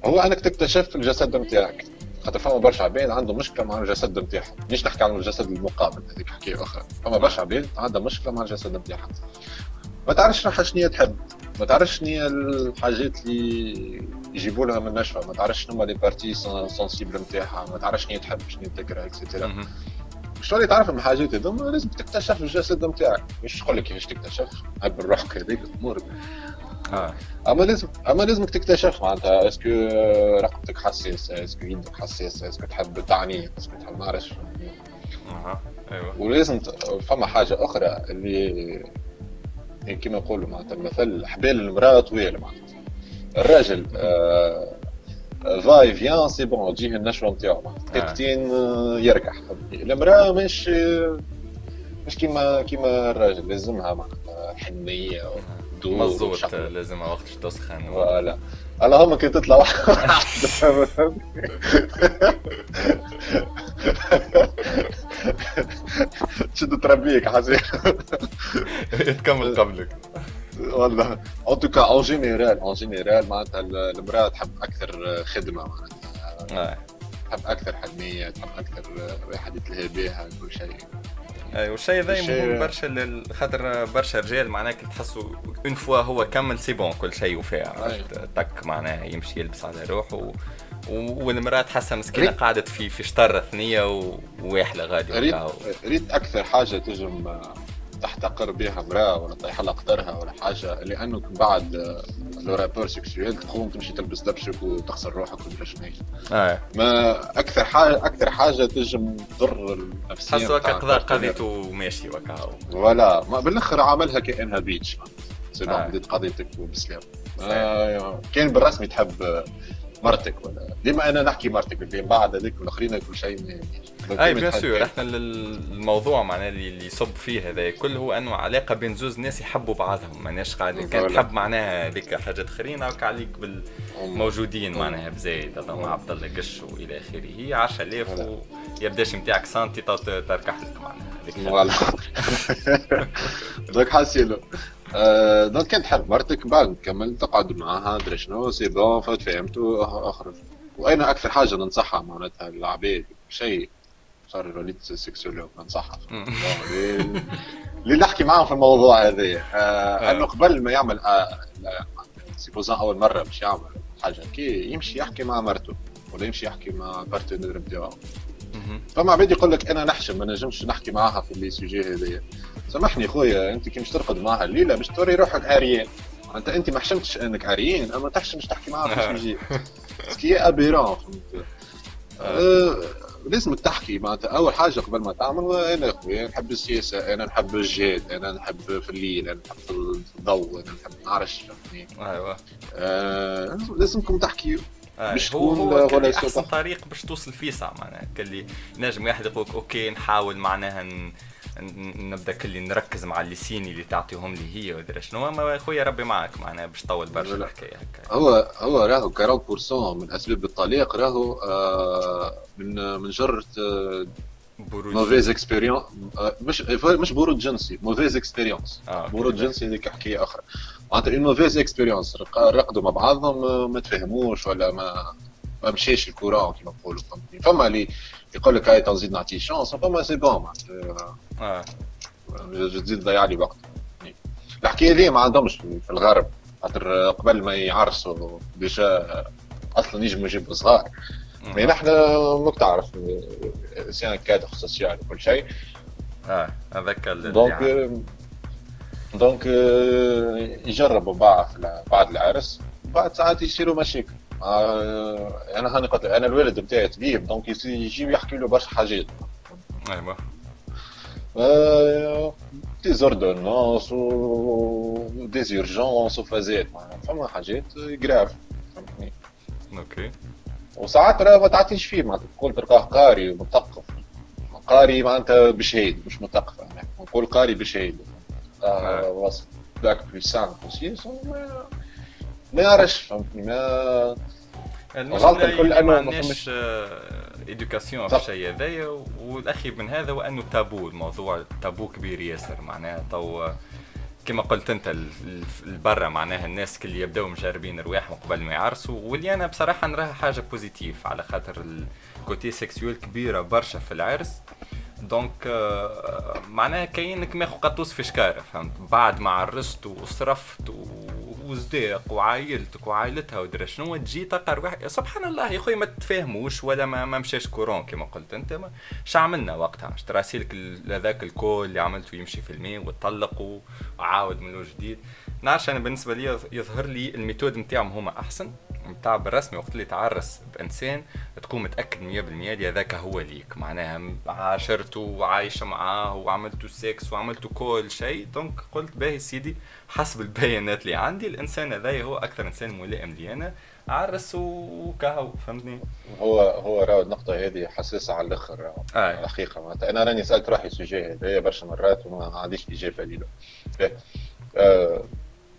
هو انك تكتشف الجسد نتاعك خاطر فما برشا عباد عندهم مشكله مع الجسد نتاعهم مش نحكي عن الجسد المقابل هذيك حكايه أخرى فما برشا عباد عندها مشكله مع الجسد نتاعها ما تعرفش روحها شنو تحب ما تعرفش شنو الحاجات اللي يجيبوا لها النشوة؟ ما تعرفش شنو les parties sensibles نتاعها ما تعرفش شنو تحب شنو تكره et cetera مش تولي تعرف الحاجات هذوما لازم تكتشف الجسد نتاعك مش تقول لك كيفاش تكتشف هب روحك هذيك الأمور. آه. أما لازم أما لازمك تكتشف معناتها est-ce que رقبتك حساسة؟ est-ce que يدك حساسة؟ est-ce que تحب تعني؟ est-ce que تحب ما نعرفش أها. أيوه. ولازم فما حاجة أخرى اللي كما نقولوا معناتها المثل حبال المرأة طويلة معناتها. الراجل آه فاي فيان سي بون تجيه النشوة نتاعو دقيقتين آه. يركح المرأة مش مش كيما كيما الراجل لازمها معناتها حنية دور مظبوط لازمها وقت تسخن. فوالا. اللهم كي تطلع واحدة تشد تربيك حسين؟ تكمل قبلك. والله. en tout cas en général en général معناتها المرأة تحب أكثر خدمة معناتها. آه. تحب أكثر حنيه تحب أكثر واحد يتلهى بها كل شيء. أي والشيء ذا مهم برشا خاطر برشا رجال معناها كي تحسوا une fois هو كمل c'est bon كل شيء وفاء تك معناها يمشي يلبس على روحه والمرأة تحسها مسكينة قعدت في في شطره ثنيه وواحله غادي ريت, ريت أكثر حاجة تجم تحتقر بها امرأة ولا طيح لها قدرها ولا حاجة لأنه بعد لو رابور سيكسويل تقوم تمشي تلبس دبشك وتخسر روحك ولا شنو آه. ما أكثر حاجة أكثر حاجة تنجم تضر النفسية حسوا هكا قضيته ماشي وكا. ولا ما بالأخر عملها كأنها بيتش سي آه. بديت قضيتك وبسلام آه كان بالرسمي تحب مرتك ولا ديما أنا نحكي مرتك؟ اللي بعد هذيك والاخرين كل شيء أي بيان سور. إحنا الموضوع معناه اللي يصب فيه هذا. كل هو انه علاقة بين زوز ناس يحبوا بعضهم. ماناش قاعدين كان تحب معناها هذيك حاجات اخرين هكا عليك بالموجودين معناها بزايد. مع عبد الله قش وإلى آخره. 10000 ويبداش نتاعك سنتي تركح لك معناها. هذيك حاسيلو. آه، دونك كان تحب مرتك بعد نكمل تقعد معاها دري شنو سي بون فهمتوا أخرج. وأين أكثر حاجة ننصحها معناتها؟ العباد شيء. صار وليد sexologue ننصحها. اللي نحكي معاهم في الموضوع هذا آه, آه. إنه قبل ما يعمل آه supposons أول مرة باش يعمل حاجة. كي يمشي يحكي مع مرته ولا يمشي يحكي مع partenaire نتاعو فما عباد يقول لك أنا نحشم ما نجمش نحكي معاها في اللي سوجي هذايا سامحني خويا أنت كي مش ترقد معها الليلة باش توري روحك عريان انت أنت ما حشمتش أنك عريان أما تحشم باش تحكي معاها في السوجي سكي ابيرون فهمت؟ أه لازمك تحكي معناتها أول حاجة قبل ما تعمل أنا أخويا نحب السياسة أنا نحب الجهاد أنا نحب في الليل أنا نحب في الضوء أنا نحب ما نعرفش أيوه. آه لازمكم تحكيوا باش هو هو أحسن طريق باش توصل فيسع معناها كلي نجم واحد يقول أوكي نحاول معناها نبدأ كلي نركز مع les signes اللي تعطيهم لي هي ودرا شنو. أما خويا ربي معك معناها باش تطول برشا الحكاية هكا. هو هو راهو 40% من اسباب الطلاق راهو آه من من جرة آه mauvaise expérience آه مش مش برود جنسي mauvaise expérience آه برود جنسي هذيك حكاية أخرى. معناتها une mauvaise expérience رقدوا مع بعضهم ما تفهموش ولا ما ما مشيش ال courant كيما نقولوا فهمتني؟ فما اللي يقول لك هاي تنزيد نعطيه chance فما c'est bon معناتها آه. تزيد تضيع لي وقت. الحكاية هذه ما عندهمش في الغرب. خاطر قبل ما يعرسوا déjà أصلا يجموا يجيبوا صغار. mais نحن ماك تعرف c'est un cadre social وكل شيء. آه هذاك donc دونك يجربوا بعض بعد العرس بعد ساعات يصيروا مشاكل. آه أنا هاني قلت أنا الوالد بتاعي طبيب donc يجي يحكي له برشا حاجات. أيوه. des ordonnances و des urgences وفازات فما حاجات جراف فهمتني؟ OK وساعات راه ما تعطيش فيه معناتها تقول تلقاه قاري ومثقف. قاري معناتها بشهيد مش مثقف. نقول قاري بشهيد آه وصل bac plus 5 و 6 ما يعرفش فهمتني ما غلط الكل انه ما فماش éducation في الشيء هذايا والأخيب من هذا وانه تابو الموضوع تابو كبير ياسر معناها. تو كما قلت أنت البرا معناها الناس اللي يبداو مجربين رواحهم قبل ما يعرسوا. واللي أنا بصراحة نراها حاجة positive على خاطر ال côté sexuel كبيرة برشا في العرس. دونك معناها كاينك ماخو قطوس في شكارة فهمت؟ بعد ما عرست وصرفت وصديق وعائلتك وعائلتها ودرا شنو تجي تلقى روح سبحان الله يا خويا ما تفاهموش ولا ما, ما مشاش كورون كما قلت انت ما عملنا وقتها؟ تراسي لك هذاك الكول اللي عملته يمشي في الماء وطلق وعاود من جديد. نعرفش أنا بالنسبة لي يظهر لي الميثود نتاعهم هما أحسن. نتاع بالرسمي وقت اللي تعرس بإنسان تكون متأكد 100% اللي هذاك هو ليك. معناها عاشرته وعايشة معاه وعملتوا سكس وعملتوا كل شيء. donc قلت باهي سيدي حسب البيانات اللي عندي الإنسان هذا هو أكثر إنسان ملائم لي أنا عرس وكهو فهمتني؟ هو هو راهو النقطة هذه حساسة على الآخر. آه. الحقيقة معناتها. أنا راني سألت روحي ال sujet هذايا برشا مرات وما عنديش إجابة ليه آه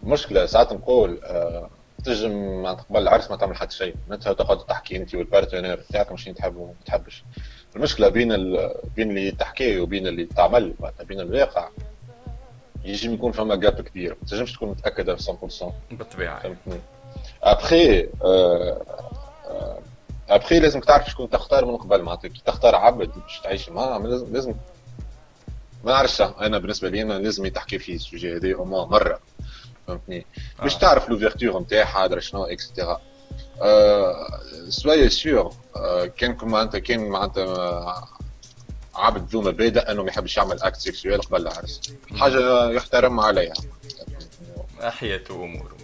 مشكلة ساعات نقول آه تنجم معناتها قبل العرس ما تعمل حتى شيء. انت تقعد تحكي أنت وال partenaire بتاعك مش تحب وما تحبش. المشكلة بين ال... بين اللي تحكيه وبين اللي تعمل معناتها بين الواقع. يجي يكون فما gap كبير. ما تنجمش تكون متاكد 100% بالطبيعه فهمتني؟ ابخي ابخي لازم تعرف شكون تختار من قبل. معناتها كي تختار عبد باش تعيش معاه لازم لازم ما نعرفش. أنا بالنسبة لي أنا لازم تحكي فيه ال sujet هذا مرة. فهمتني؟ باش تعرف لوفيرتور نتاعها درا شنو اكسترا سوي سيور كان معناتها كان معناتها عبد ذو مبادئ إنه ما يحبش يعمل اكت سيكسويل قبل العرس حاجة يحترم عليها. احياته اموره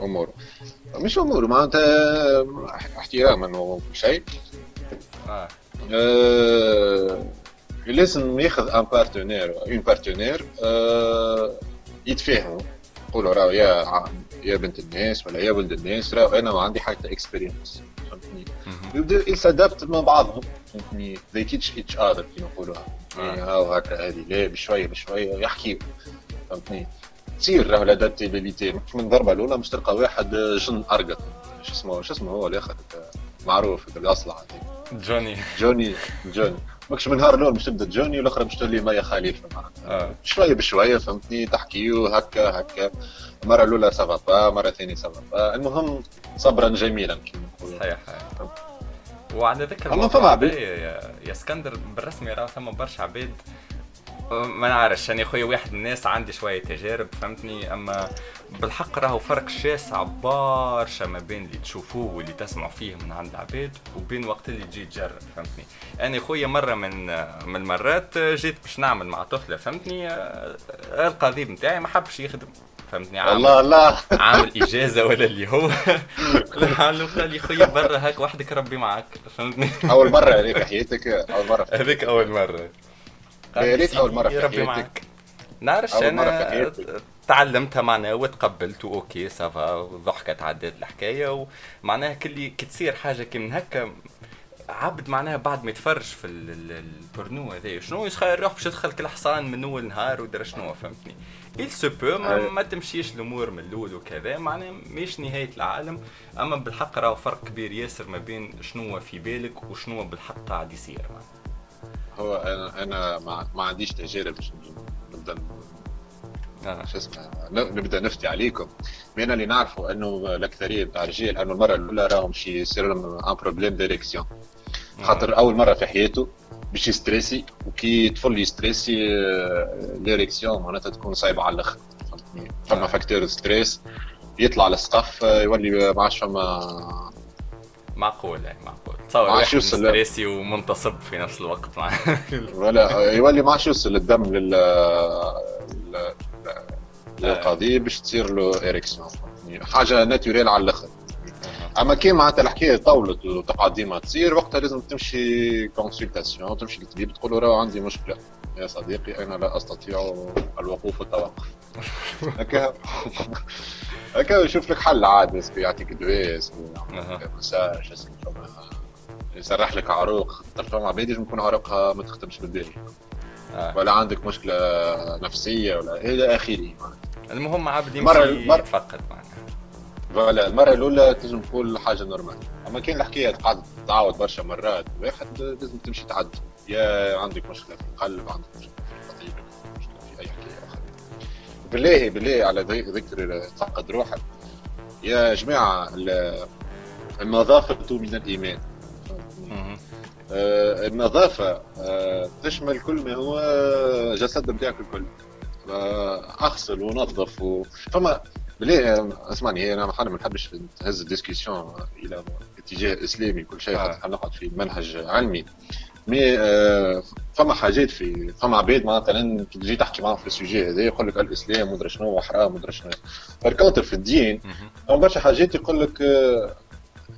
اموره مش اموره معناتها احتراما وكل شيء. آه. آه لازم ياخذ un partenaire un partenaire آه يتفاهموا. يقولوا راه يا يا بنت الناس ولا يا ولد الناس. راه أنا ما عندي حتى expérience فهمتني؟ يبداو s'adaptent مع بعضهم فهمتني؟ They teach each other كيما نقولوا هاو هكا هذه لا بشوية بشوية يحكيوا فهمتني؟ تصير راه l'adaptabilité من الضربة الأولى مش تلقى واحد جن ارقط شو اسمه شو اسمه هو الآخر؟ معروف الأصلع جوني. جوني جوني. ماكش من نهار الأول باش تبدأ جوني والاخرى باش تولي ميا معناتها آه. شوية بشوية فهمتني؟ تحكيو هكا هكا. المرة الأولى سافا با مرة ثانية سافا با المهم صبرا جميلا. كما صحيح. وعلى ذكر اما فما عبيد. يا, يا اسكندر بالرسمي راه ثم برشا عباد ما نعرفش أنا خويا واحد من الناس عندي شوية تجارب فهمتني؟ أما بالحق راهو فرق شاسع برشا ما بين اللي تشوفوه واللي تسمعوا فيه من عند العباد وبين وقت اللي تجي تجرب فهمتني؟ أنا خويا مرة من من المرات جيت باش نعمل مع طفلة فهمتني؟ القضيب نتاعي ما حبش يخدم فهمتني؟ عامل الله الله. عامل إجازة ولا اللي هو. قال لي خويا برا هاك وحدك ربي معك فهمتني؟ أول مرة هذيك حياتك أول مرة. هذيك أول مرة. يا ريت أول مرة في ربي معك. نعرفش أنا تعلمتها معناها وتقبلت. OK ça va ضحكت عدات الحكاية. ومعناها كل كي تصير حاجة كي من هكا عبد معناها بعد ما يتفرج في البورنو هذا شنو يتخيل روح باش يدخل كل حصان من أول نهار ودرا شنو فهمتني؟ il se peut ما, ما تمشيش الأمور من الأول وكذا. معناها مش نهاية العالم. أما بالحق راهو فرق كبير ياسر ما بين شنو في بالك وشنو بالحق قاعد يصير. هو أنا أنا ما, عنديش تجارب باش نبدا آه. شو اسمه نبدأ نفتي عليكم. من اللي نعرفه أنه الاكثريه بتاع الرجال أنه المرة الأولى راهم شي يصير لهم un problème d'érection خاطر أول مرة في حياته باش يستريسي وكي طفل يستريسي l'érection معناتها تكون صعيبة على الآخر فهمتني؟ فما facteur stress يطلع للسقف يولي ما عادش فما معقول معقول تصور واحد stressé ومنتصب في نفس الوقت ولا يولي ما عادش يوصل الدم لل للقضيه باش تصير له érection حاجة naturelle على الآخر. أما كي معناتها الحكاية طولت وتقعد ديما تصير وقتها لازم تمشي consultation تمشي للطبيب تقول له راه عندي مشكلة. يا صديقي أنا لا أستطيع الوقوف والتوقف. هكا هكا يشوف لك حل عاد يعطيك دواء يسمي مساج يسرح لك عروق. فما عباد يجم يكون عروقها ما تخدمش بالباهي آه. ولا عندك مشكلة نفسية ولا إلى آخره. المهم عبد يمشي يتفقد معناها voilà المرة الأولى تنجم تقول حاجة normale. أما كان الحكاية تقعد تعاود برشا مرات واحد لازم تمشي تعدي يا عندك مشكلة في القلب عندك مشكلة في الخطيب مشكلة في أي حكايه أخرى بالله بالله على ذكر تفقد روحك. يا جماعة النظافة من الإيمان. آه النظافة آه تشمل كل ما هو جسد نتاعك الكل. أغسل ونظف و... فما ليه اسمعني أنا ما نحبش نهز الديسكسيون إلى اتجاه إسلامي. كل شيء آه. نقعد في منهج علمي. mais آه فما حاجات في فما عباد مثلا تجي تحكي معاهم في ال sujet هذا يقول لك الاسلام مدري شنو وحرام مدري شنو. par contre في الدين فما برشا حاجات يقول لك آه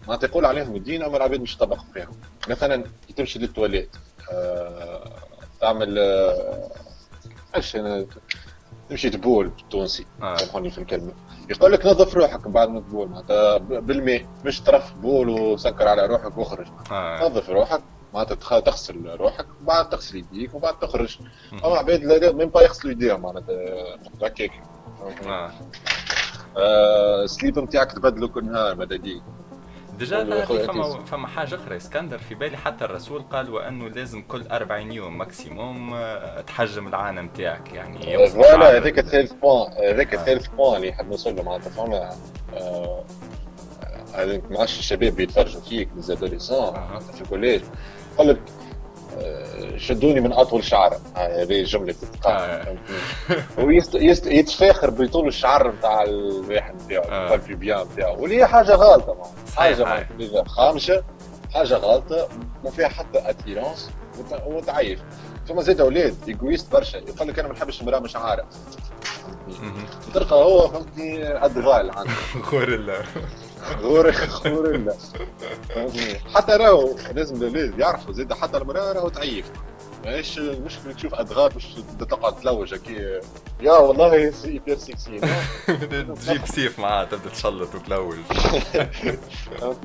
ما تقول عليهم الدين أما العباد مش تطبق فيهم. مثلا كي تمشي للتواليت آه تعمل آه تمشي تبول بالتونسي آه. سامحوني في الكلمة. يقول لك نظف روحك بعد ما تبول معناتها بالماء مش ترف بول وسكر على روحك واخرج آه. نظف روحك. معناتها تغسل روحك وبعد تغسل يديك وبعد تخرج. أما عباد même pas يغسلوا يديهم معناتها هكاك آه. آه. slip نتاعك تبدلوا كل نهار ماذا بيك déjà فما فما حاجة أخرى إسكندر في بالي حتى الرسول قال وأنه لازم كل 40 يوم maximum آه، تحجم العانه نتاعك يعني voilà هذاك الثالث point هذاك الثالث point اللي حاب نوصل له معناتها فما ما عادش الشباب يتفرجوا فيك les adolescents في ال collège. يقول لك آه، شدوني من أطول شعر. هذه جملة تتقال ويتفاخر بطول الشعر نتاع الواحد نتاعو ال pubien نتاعو واللي هي حاجة غلطة حاجة خامجة حاجة غلطة ما فيها حتى attirance وتعيف. ثم زيد أولاد égoïstes برشا. يقول لك أنا ما نحبش المرأة مش عارف تلقى هو فهمتني ادغال عنده غوريلا غور غوريلا حتى راهو لازم الاولاد يعرفوا زيد حتى المراه راهو تعيف. ماهيش المشكلة تشوف ادغال باش تقعد تلوج هكي. يا والله super sexy تجيب سيف معاه تبدأ تشلط وتلوج.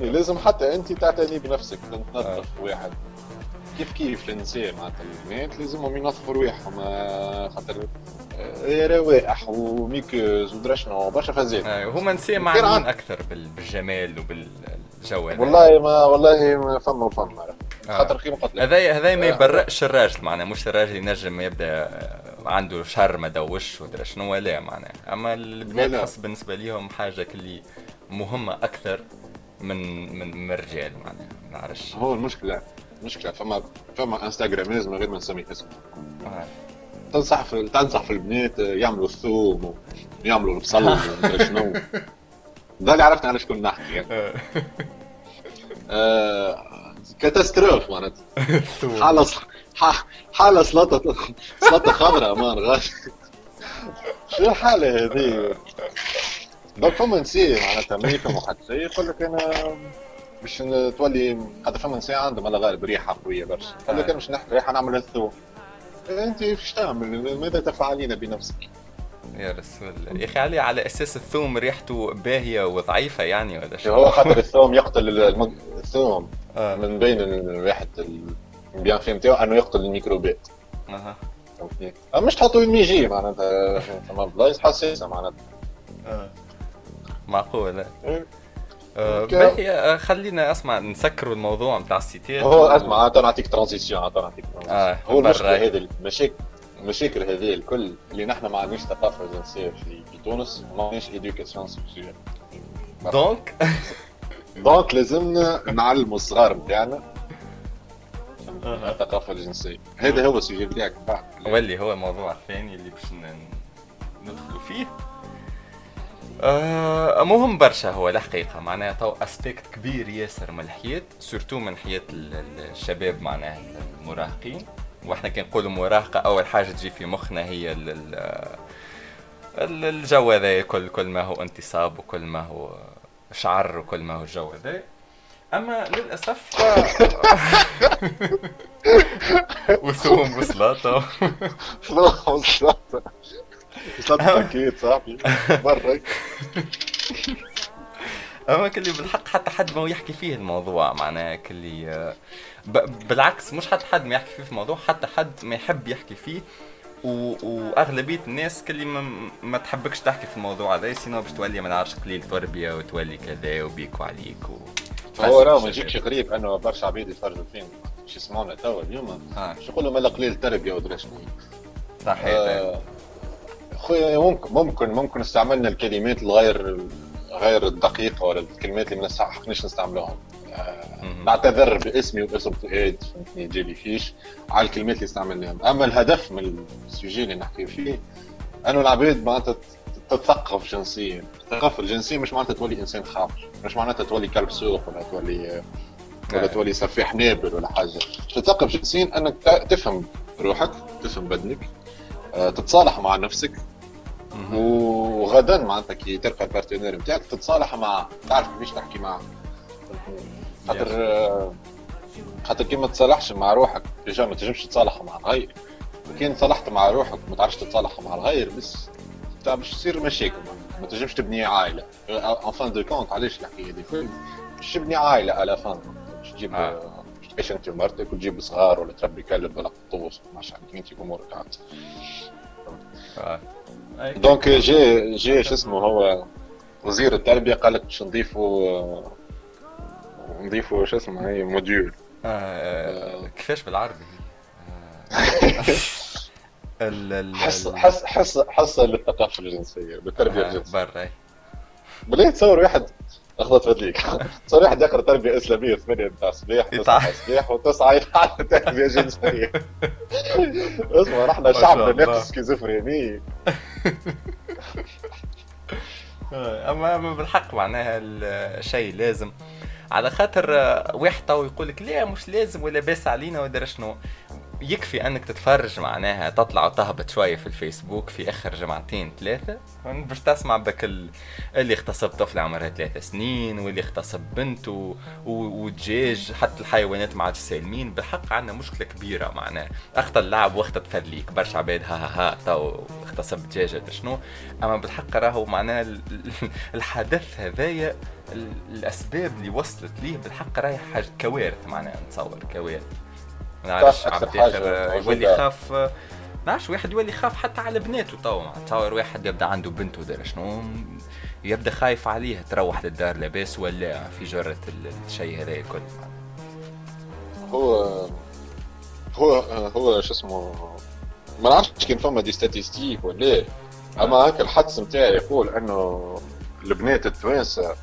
لازم حتى أنت تعتني بنفسك تنظف واحد. كيف كيف النساء معناتها البنات لازمهم ينظفوا رواحهم آه، خاطر آه، روائح وميكوز ودرا شنو برشا فازات هما نساء معنيين أكثر بالجمال وبالجو والله ما والله ما فما وفما. آه. خاطر كيما قلت لك. هذا هذا ما يبرئش الراجل معناها مش الراجل ينجم يبدأ عنده شر ما دوش ودرا شنو لا معناها. أما البنات خاص بالنسبة ليهم حاجة كلي مهمة أكثر من من الرجال معناها ما نعرفش. هو المشكلة. مشكله فما فما instagrameuse من غير ما نسمي اسمه آه. تنصح في تنصح في البنات يعملوا الثوم ويعملوا البصل شنو ده اللي عرفت على شكون نحكي يعني. آه. آه catastrophe معناتها حالة حالة سلطة سلطة خضراء ما نعرفش شنو الحالة هذه؟ donc فما نساء معناتها ما يفهموا حتى شيء يقول لك أنا باش تولي خاطر فما نساء عندهم على غالب ريحة قوية برشا. يقول لك باش نحكي ريحة نعمل الثوم أنت إيش تعمل؟ ماذا تفعلين بنفسك؟ يا رسول الله. يا أخي علي على أساس الثوم ريحته باهية وضعيفة يعني ولا شو؟ هو خاطر الثوم يقتل المج... الثوم. آه. من بين ريحة البيان في نتاعو أنه يقتل الميكروبات. أها. فهمتني؟ مش تحطوا الميجي معناتها ثم بلايص حساسة معناتها. آه. معقول إيه. آه باهي خلينا أسمع نسكروا الموضوع نتاع السيتات هو أسمع نعطيك transition نعطيك آه هو المشكلة هذه المشاكل المشاكل هذه الكل اللي نحن ما عندناش ثقافة جنسية في, في تونس وما عندناش éducation sexuelle donc donc لازمنا نعلموا الصغار نتاعنا الثقافة الجنسية. هذا هو ال sujet بتاعك. بعد واللي هو الموضوع الثاني اللي باش ندخلوا فيه. مهم برشا هو الحقيقة. معناها تو aspect كبير ياسر من الحياة surtout من حياة الشباب معناها المراهقين. وإحنا كي نقولوا مراهقة أول حاجة تجي في مخنا هي الجو هذا كل كل ما هو انتصاب وكل ما هو شعر وكل ما هو الجو هذا. أما للأسف وثوم وسلاطة. سلاطه وسلاطة. أكيد صاحبي. برا أما كلي بالحق حتى حد ما يحكي فيه الموضوع معناه كلي بالعكس مش حتى حد ما يحكي فيه في الموضوع حتى حد ما يحب يحكي فيه. و... وأغلبية الناس كلي ما, ما تحبكش تحكي في الموضوع هذا سينو باش تولي ما نعرفش قليل تربية وتولي كذا وبيك وعليك و... هو راه ما يجيكش غريب إنه برشا عباد يتفرجوا فيهم. شو يسمعونا توا اليوم؟ آه. شو يقولوا مالا قليل تربية ودرا شنو صحيح. آه خويا ممكن ممكن ممكن استعملنا الكلمات الغير غير الدقيقة ولا الكلمات اللي ما نستحقناش نستعملوها. نعتذر باسمي وباسم فؤاد فهمتني جيلي فيش على الكلمات اللي استعملناهم أما الهدف من السوجي اللي نحكي فيه أنه العباد معناتها تتثقف جنسيا. الثقافة الجنسية مش معناتها تولي إنسان خاطر مش معناتها تولي كلب سوق ولا تولي ولا تولي سفاح نابل ولا حاجة. تتثقف جنسيا أنك تفهم روحك تفهم بدنك آه، تتصالح مع نفسك. وغدا معناتها كي تلقى ال partenaire نتاعك تتصالح مع تعرف كيفاش تحكي معه خاطر خاطر كي ما تصالحش مع روحك déjà ما تنجمش تتصالح مع الغير. كي تصالحت مع روحك ما تعرفش تتصالح مع الغير بس باش تصير مشاكل. ما تنجمش تبني عائلة. ان فان دو كونت علاش الحكاية هذه باش تبني عائلة على فان باش تجيب آه. تعيش انت ومرتك وتجيب صغار ولا تربي كلب ولا قطوس ما عارف انت أمورك عاد. donc جي جي شو اسمه هو وزير التربية قال لك باش نضيفوا نضيفوا شو اسمه هي module. آه, آه كيفاش بالعربي؟ آه. حصه حصه حصه حصه للثقافه الجنسية بالتربية آه الجنسية. برا. بالله تصور واحد أخذت فديك واحد يقرا تربية إسلامية ثمانيه نتاع صباح تسعه صباح وتسعه يتعلم تربية جنسية. اسمع نحن شعب ناقص schizophrénie اما بالحق معناها الشيء لازم. على خاطر واحد تو يقول لك لا مش لازم ولا باس علينا ولا شنو يكفي أنك تتفرج معناها تطلع وتهبط شوية في الفيسبوك في آخر جمعتين ثلاثة. باش تسمع بك اللي اغتصب طفل عمرها ثلاثة سنين واللي اغتصب بنت. ودجاج حتى الحيوانات ما عادش سالمين. بالحق عندنا مشكلة كبيرة معناها. أخت اللعب وأخت تفليك برشا عباد ها ها ها تو اغتصب دجاجة شنو. أما بالحق راهو معناها الحدث هذايا الأسباب اللي وصلت ليه بالحق راهي كوارث معناها نتصور كوارث. نعرفش عبد الآخر يولي يخاف نعرفش واحد يولي يخاف حتى على بناته تو تصور واحد يبدأ عنده بنت ودار شنو؟ يبدأ خايف عليه تروح للدار لاباس ولا في جرة الشيء هذا الكل. هو هو هو شو اسمه ما نعرفش كان فما des statistiques ولا أما هكا الحدس نتاعي يقول إنه البنات التوانسة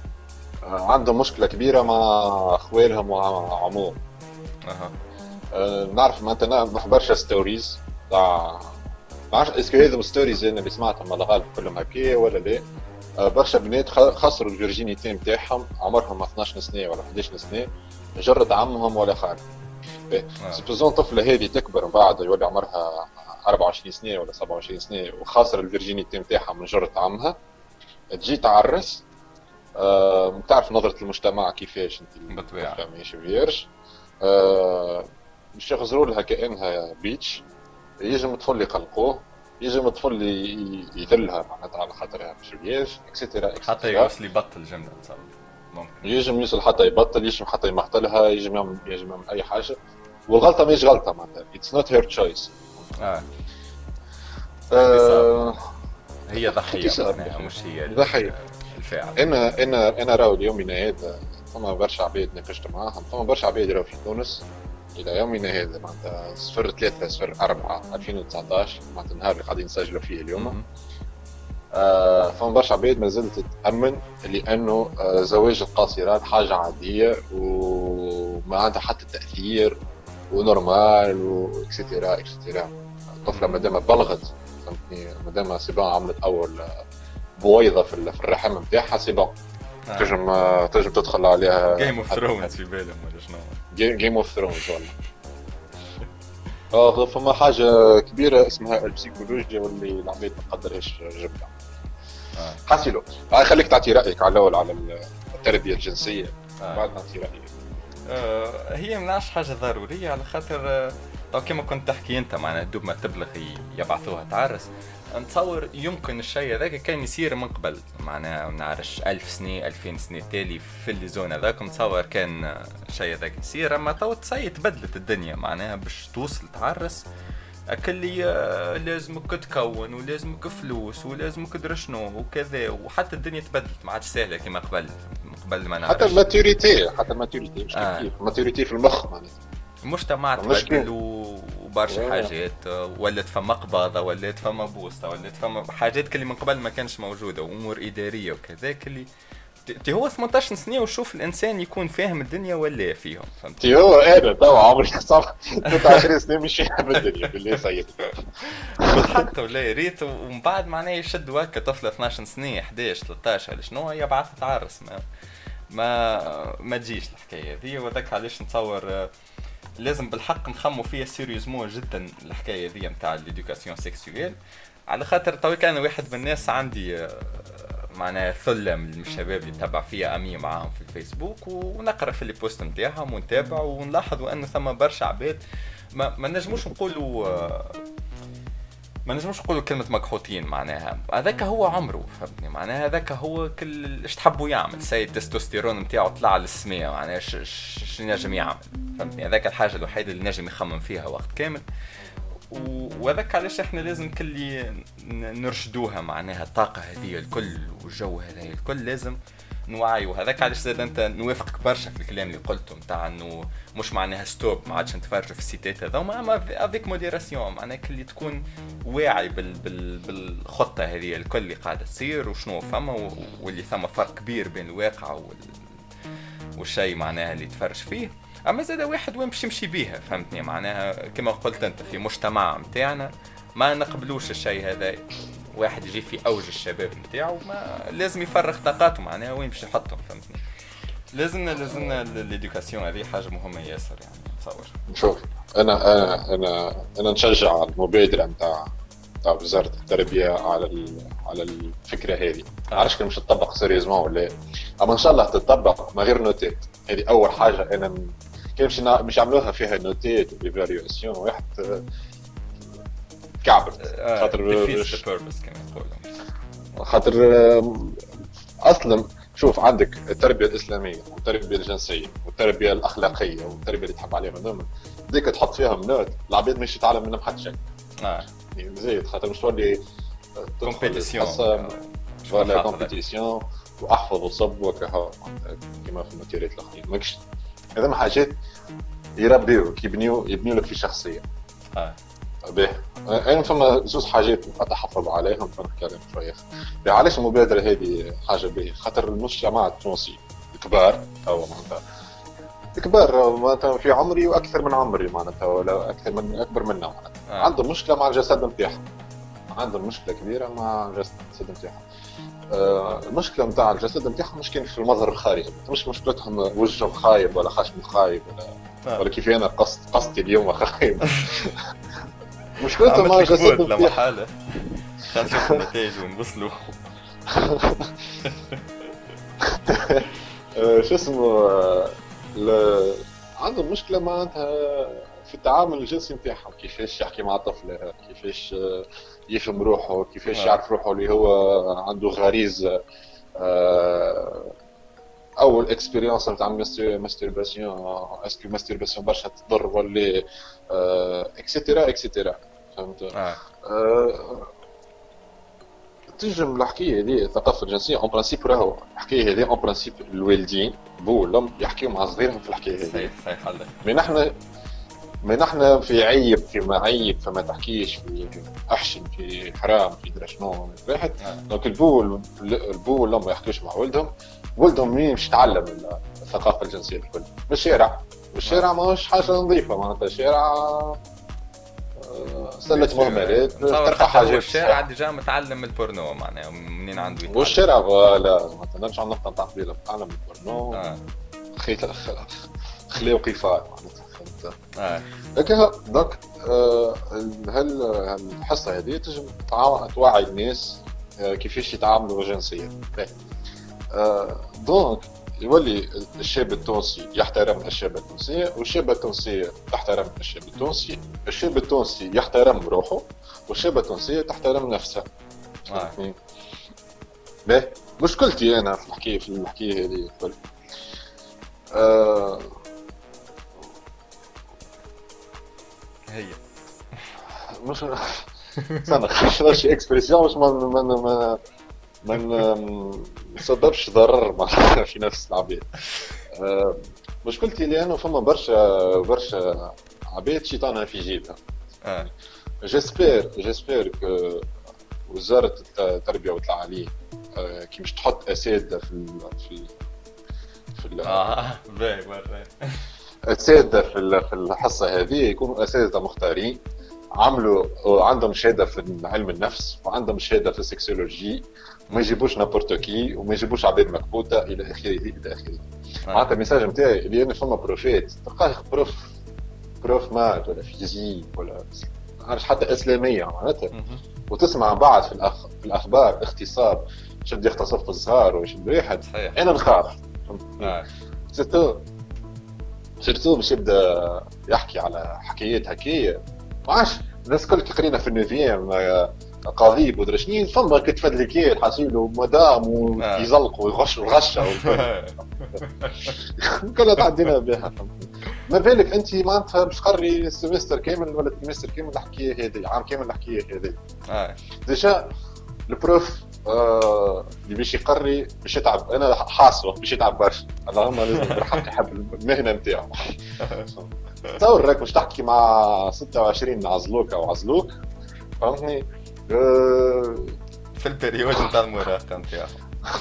عندهم مشكلة كبيرة مع خوالهم ومع عموم أها. نعرف معناتها نعرف برشا stories تاع ما est-ce que هذم stories أنا اللي سمعتهم على الغالب كلهم هكا ولا لا. أه برشا بنات خسروا ال virginité نتاعهم عمرهم 12 سنة ولا 11 سنة جرد عمهم ولا خال supposons طفلة هذه تكبر من بعد يولي عمرها 24 سنة ولا 27 سنة وخاسر ال virginité نتاعها من جرة عمها. تجي تعرس آه تعرف نظرة المجتمع كيفاش أنت بالطبيعة. ماشي vierge آه باش يغزروا لها كانها bitch يجم طفل يقلقوه يجم طفل يذلها معناتها على خاطرها مش vierge et cetera حتى يوصل يبطل جملة نتصور ممكن. يجم يوصل حتى يبطل يجم حتى يمحتلها يجم يعمل يجم يعمل أي حاجة. والغلطة مش غلطة معناتها. it's not her choice هي ضحية مش هي ضحية. الفاعل أنا أنا أنا راهو اليومنا هذا فما برشا عباد ناقشت معاهم فما برشا عباد راهو في تونس. إلى يومنا هذا معناتها صفر ثلاثة صفر أربعة 2019 معناتها النهار اللي قاعدين نسجلوا فيه اليوم. آه فما برشا عباد ما زالت تأمن لأنه آه زواج القاصرات حاجة عادية وما عندها حتى تأثير ونورمال واكسترا اكسترا الطفلة ما دام بلغت فهمتني؟ ما دام عملت أول بويضة في الرحم نتاعها c'est bon. آه. تنجم تنجم تدخل عليها جيم اوف ثرونز في بالهم ولا شنو؟ Game of Thrones والله. آه فما حاجة كبيرة اسمها البسيكولوجيا واللي العباد ما تقدرهاش جبتها. آه. حاسيلو خليك تعطي رأيك على الأول على التربية الجنسية. آه. بعد نعطي رأيي آه هي مناش حاجة ضرورية على خاطر آه كما كنت تحكي أنت معناها دوب ما تبلغ يبعثوها تعرس. نتصور يمكن الشيء هذاك كان يصير من قبل. معناها ما نعرفش ألف سنة ألفين سنة تالي في les zones هذاك نتصور كان الشيء هذاك يصير. أما تو تسي تبدلت الدنيا معناها باش توصل تعرس أكل لازمك تكون ولازمك فلوس ولازمك درا شنو وكذا. وحتى الدنيا تبدلت ما عادش سهلة كما قبل. قبل ما نعرفش. حتى ال maturité حتى ال maturité مش آه. كيف. ال maturité في المخ معناتها المجتمع تبدل وبرشا حاجات. ولات فما قباضة ولات فما بوسطة ولات فما حاجات اللي من قبل ما كانش موجودة وأمور إدارية وكذاك اللي تي هو 18 سنة وشوف الإنسان يكون فاهم الدنيا ولا فيهم فهمت؟ تي هو أنا توا عمري 23 سنة مش فاهم الدنيا بالله سيد. حتى ولا ريت. ومن بعد معناه يشدوا هكا طفلة 12 سنة 11 13 ولا شنو؟ يبعث تعرس ما ما ما تجيش الحكاية هذه. وذاك علاش نتصور لازم بالحق نخمو فيها sérieusement جدا الحكاية دي نتاع l'éducation sexuelle. على خاطر تو كان واحد من الناس عندي آه، معناها ثلة من الشباب اللي تبع فيها amis معاهم في الفيسبوك ونقرأ في ال post نتاعهم ونتابع ونلاحظ أنه ثم برشا عباد ما, ما نجموش نقولوا آه، ما نجموش نقولوا كلمة مكحوتين معناها. هذاك هو عمره فهمتني؟ معناها هذاك هو كل إيش تحبوا يعمل. c'est التستوستيرون نتاعو طلع للسماء معناها إيش نجم يعمل فهمتني؟ هذاك الحاجة الوحيدة اللي نجم يخمم فيها وقت كامل. وهذاك علاش إحنا لازم كل نرشدوها معناها الطاقة هذه الكل والجو هذا الكل لازم نوعي وهذاك علاش زاد أنت نوافقك برشا في الكلام اللي قلته نتاع إنه مش معناها stop ما عادش نتفرجوا في ال sites هذوما اما avec modération معناها كل تكون واعي بال بال بالخطة هذه الكل اللي قاعدة تصير وشنو فما واللي ثم فرق كبير بين الواقع وال والشيء معناها اللي تفرج فيه. أما زاد واحد وين باش يمشي بيها فهمتني؟ معناها كما قلت أنت في مجتمع نتاعنا ما نقبلوش الشيء هذا. واحد يجي في أوج الشباب نتاعو ما لازم يفرغ طاقاته معناها وين باش يحطهم فهمتني؟ لازمنا لازمنا ليدوكاسيون هذه حاجة مهمة ياسر يعني نتصور. شوف أنا أنا أنا أنا نشجع المبادرة نتاع نتاع وزارة التربية على على الفكرة هذه. ما عرفتش كان مش تطبق sérieusement ولا؟ أما إن شاء الله تطبق من غير notes. هذه أول حاجة أنا كان مش مش يعملوها فيها notes و évaluation واحد كعبت آه، خاطر خاطر أصلا شوف عندك التربية الإسلامية والتربية الجنسية والتربية الأخلاقية والتربية اللي تحب عليها من ديك تحط فيها note العباد مش تتعلم منهم حتى شيء. آه. يعني زيد خاطر مش تولي compétition voilà compétition وأحفظ وصب وكها كما في الـ matière ات الاخرين ماكش هذا حاجات يربيوك يبنيو يبنيو لك في شخصية. آه. به. أنا فما زوز حاجات أتحفظ عليهم فنتكلم شوية. علاش المبادرة هذه حاجة باهية؟ خاطر المجتمع التونسي الكبار أو معناتها. الكبار معناتها في عمري وأكثر من عمري معناتها ولا أكثر من أكبر منا معناتها. آه. عندهم مشكلة مع الجسد نتاعهم عندهم مشكلة كبيرة مع الجسد نتاعهم آه المشكلة نتاع الجسد نتاعهم مش كان في المظهر الخارجي. مش مشكلتهم وجههم خايب ولا خشم خايب ولا آه. ولا كيف أنا قصد قصدي اليوم خايب. مشكلته مع جسد لما حالة خلينا نشوف النتائج ونوصلوا شو اسمه عندهم مشكلة معناتها في التعامل الجنسي نتاعهم. كيفاش يحكي مع طفله كيفاش يفهم روحه كيفاش. يعرف روحه اللي هو عنده غريزه آه، أول expérience نتاع masturbation est-ce que masturbation برشا تضر ولا et cetera et cetera فهمت؟ آه. آه. تنجم الحكاية هذه الثقافة الجنسية en principe راهو الحكاية هذه en principe الوالدين البو والام يحكيو مع صغيرهم في الحكاية هذه. صحيح صحيح مي نحن مي نحن في عيب في ما عيب فما تحكيش في احشم في حرام في درا شنو واحد. donc البو البو والام ما يحكيوش مع ولدهم ولدهم مين باش يتعلم الثقافة الجنسية الكل بالشارع. بالشارع ماهوش حاجة نظيفة معناتها الشارع سلة مهملات تلقى حاجات. الشارع déjà متعلم البورنو معناها منين عنده يتعلم. والشارع لا على النقطة نتاع قبيلة تعلم البورنو آه. خيط خلي وقفار معناتها فهمت؟ آه. لكن donc آه، هل الحصة هذه تنجم توعي الناس آه، كيفاش يتعاملوا جنسيا؟ donc يولي الشاب التونسي يحترم الشابة التونسية والشابة التونسية تحترم الشاب التونسي الشاب التونسي يحترم روحه والشابة التونسية تحترم نفسها آه. باهي مشكلتي أنا في الحكاية في الحكاية هذه الكل. آه. هي. مش استنى شي اكسبريسيون مش من من ما نسببش ضرر في نفس العباد آه، مشكلتي اللي أنا فما برشا برشا عباد شيطانها في جيبها. آه. j'espère j'espère que وزارة التربية والتعليم آه، كي مش تحط أساتذة في في في آه باهي أساتذة في في الحصة هذه يكونوا أساتذة مختارين عملوا عندهم شهادة في علم النفس وعندهم شهادة في ال sexologie وما يجيبوش n'importe qui وما يجيبوش عباد مكبوتة إلى آخره إلى آخره. معناتها الميساج نتاعي اللي أنا فما بروفيت. تلقاه بروف بروف مات ولا فيزيك ولا عارف حتى إسلامية معناتها. وتسمع بعد في, الأخ... في الأخبار اغتصاب شد يغتصب في الزهار ويشد واحد. أنا نخاف سيرتو سيرتو باش يبدأ يحكي على حكايات هكايا ما عادش الناس الكل قرينا في النوفيام قضيب ودرا شنين فما كتفدلكيات حاسيلو مدام ويزلقوا ويغشوا الغشه كلها تعدينا بها. ما بالك أنت معناتها باش تقري semestre كامل ولا trimestre كامل الحكاية هذه عام كامل الحكاية هذه. آه. déjà ال prof آه اللي باش يقري باش يتعب. أنا حاصيلو باش يتعب برشا. اللهم لازم بالحق يحب المهنة نتاعو. تصور راك باش تحكي مع 26 عزوك أو عزوك فهمتني؟ آه، في ال période نتاع المراهقة نتاعو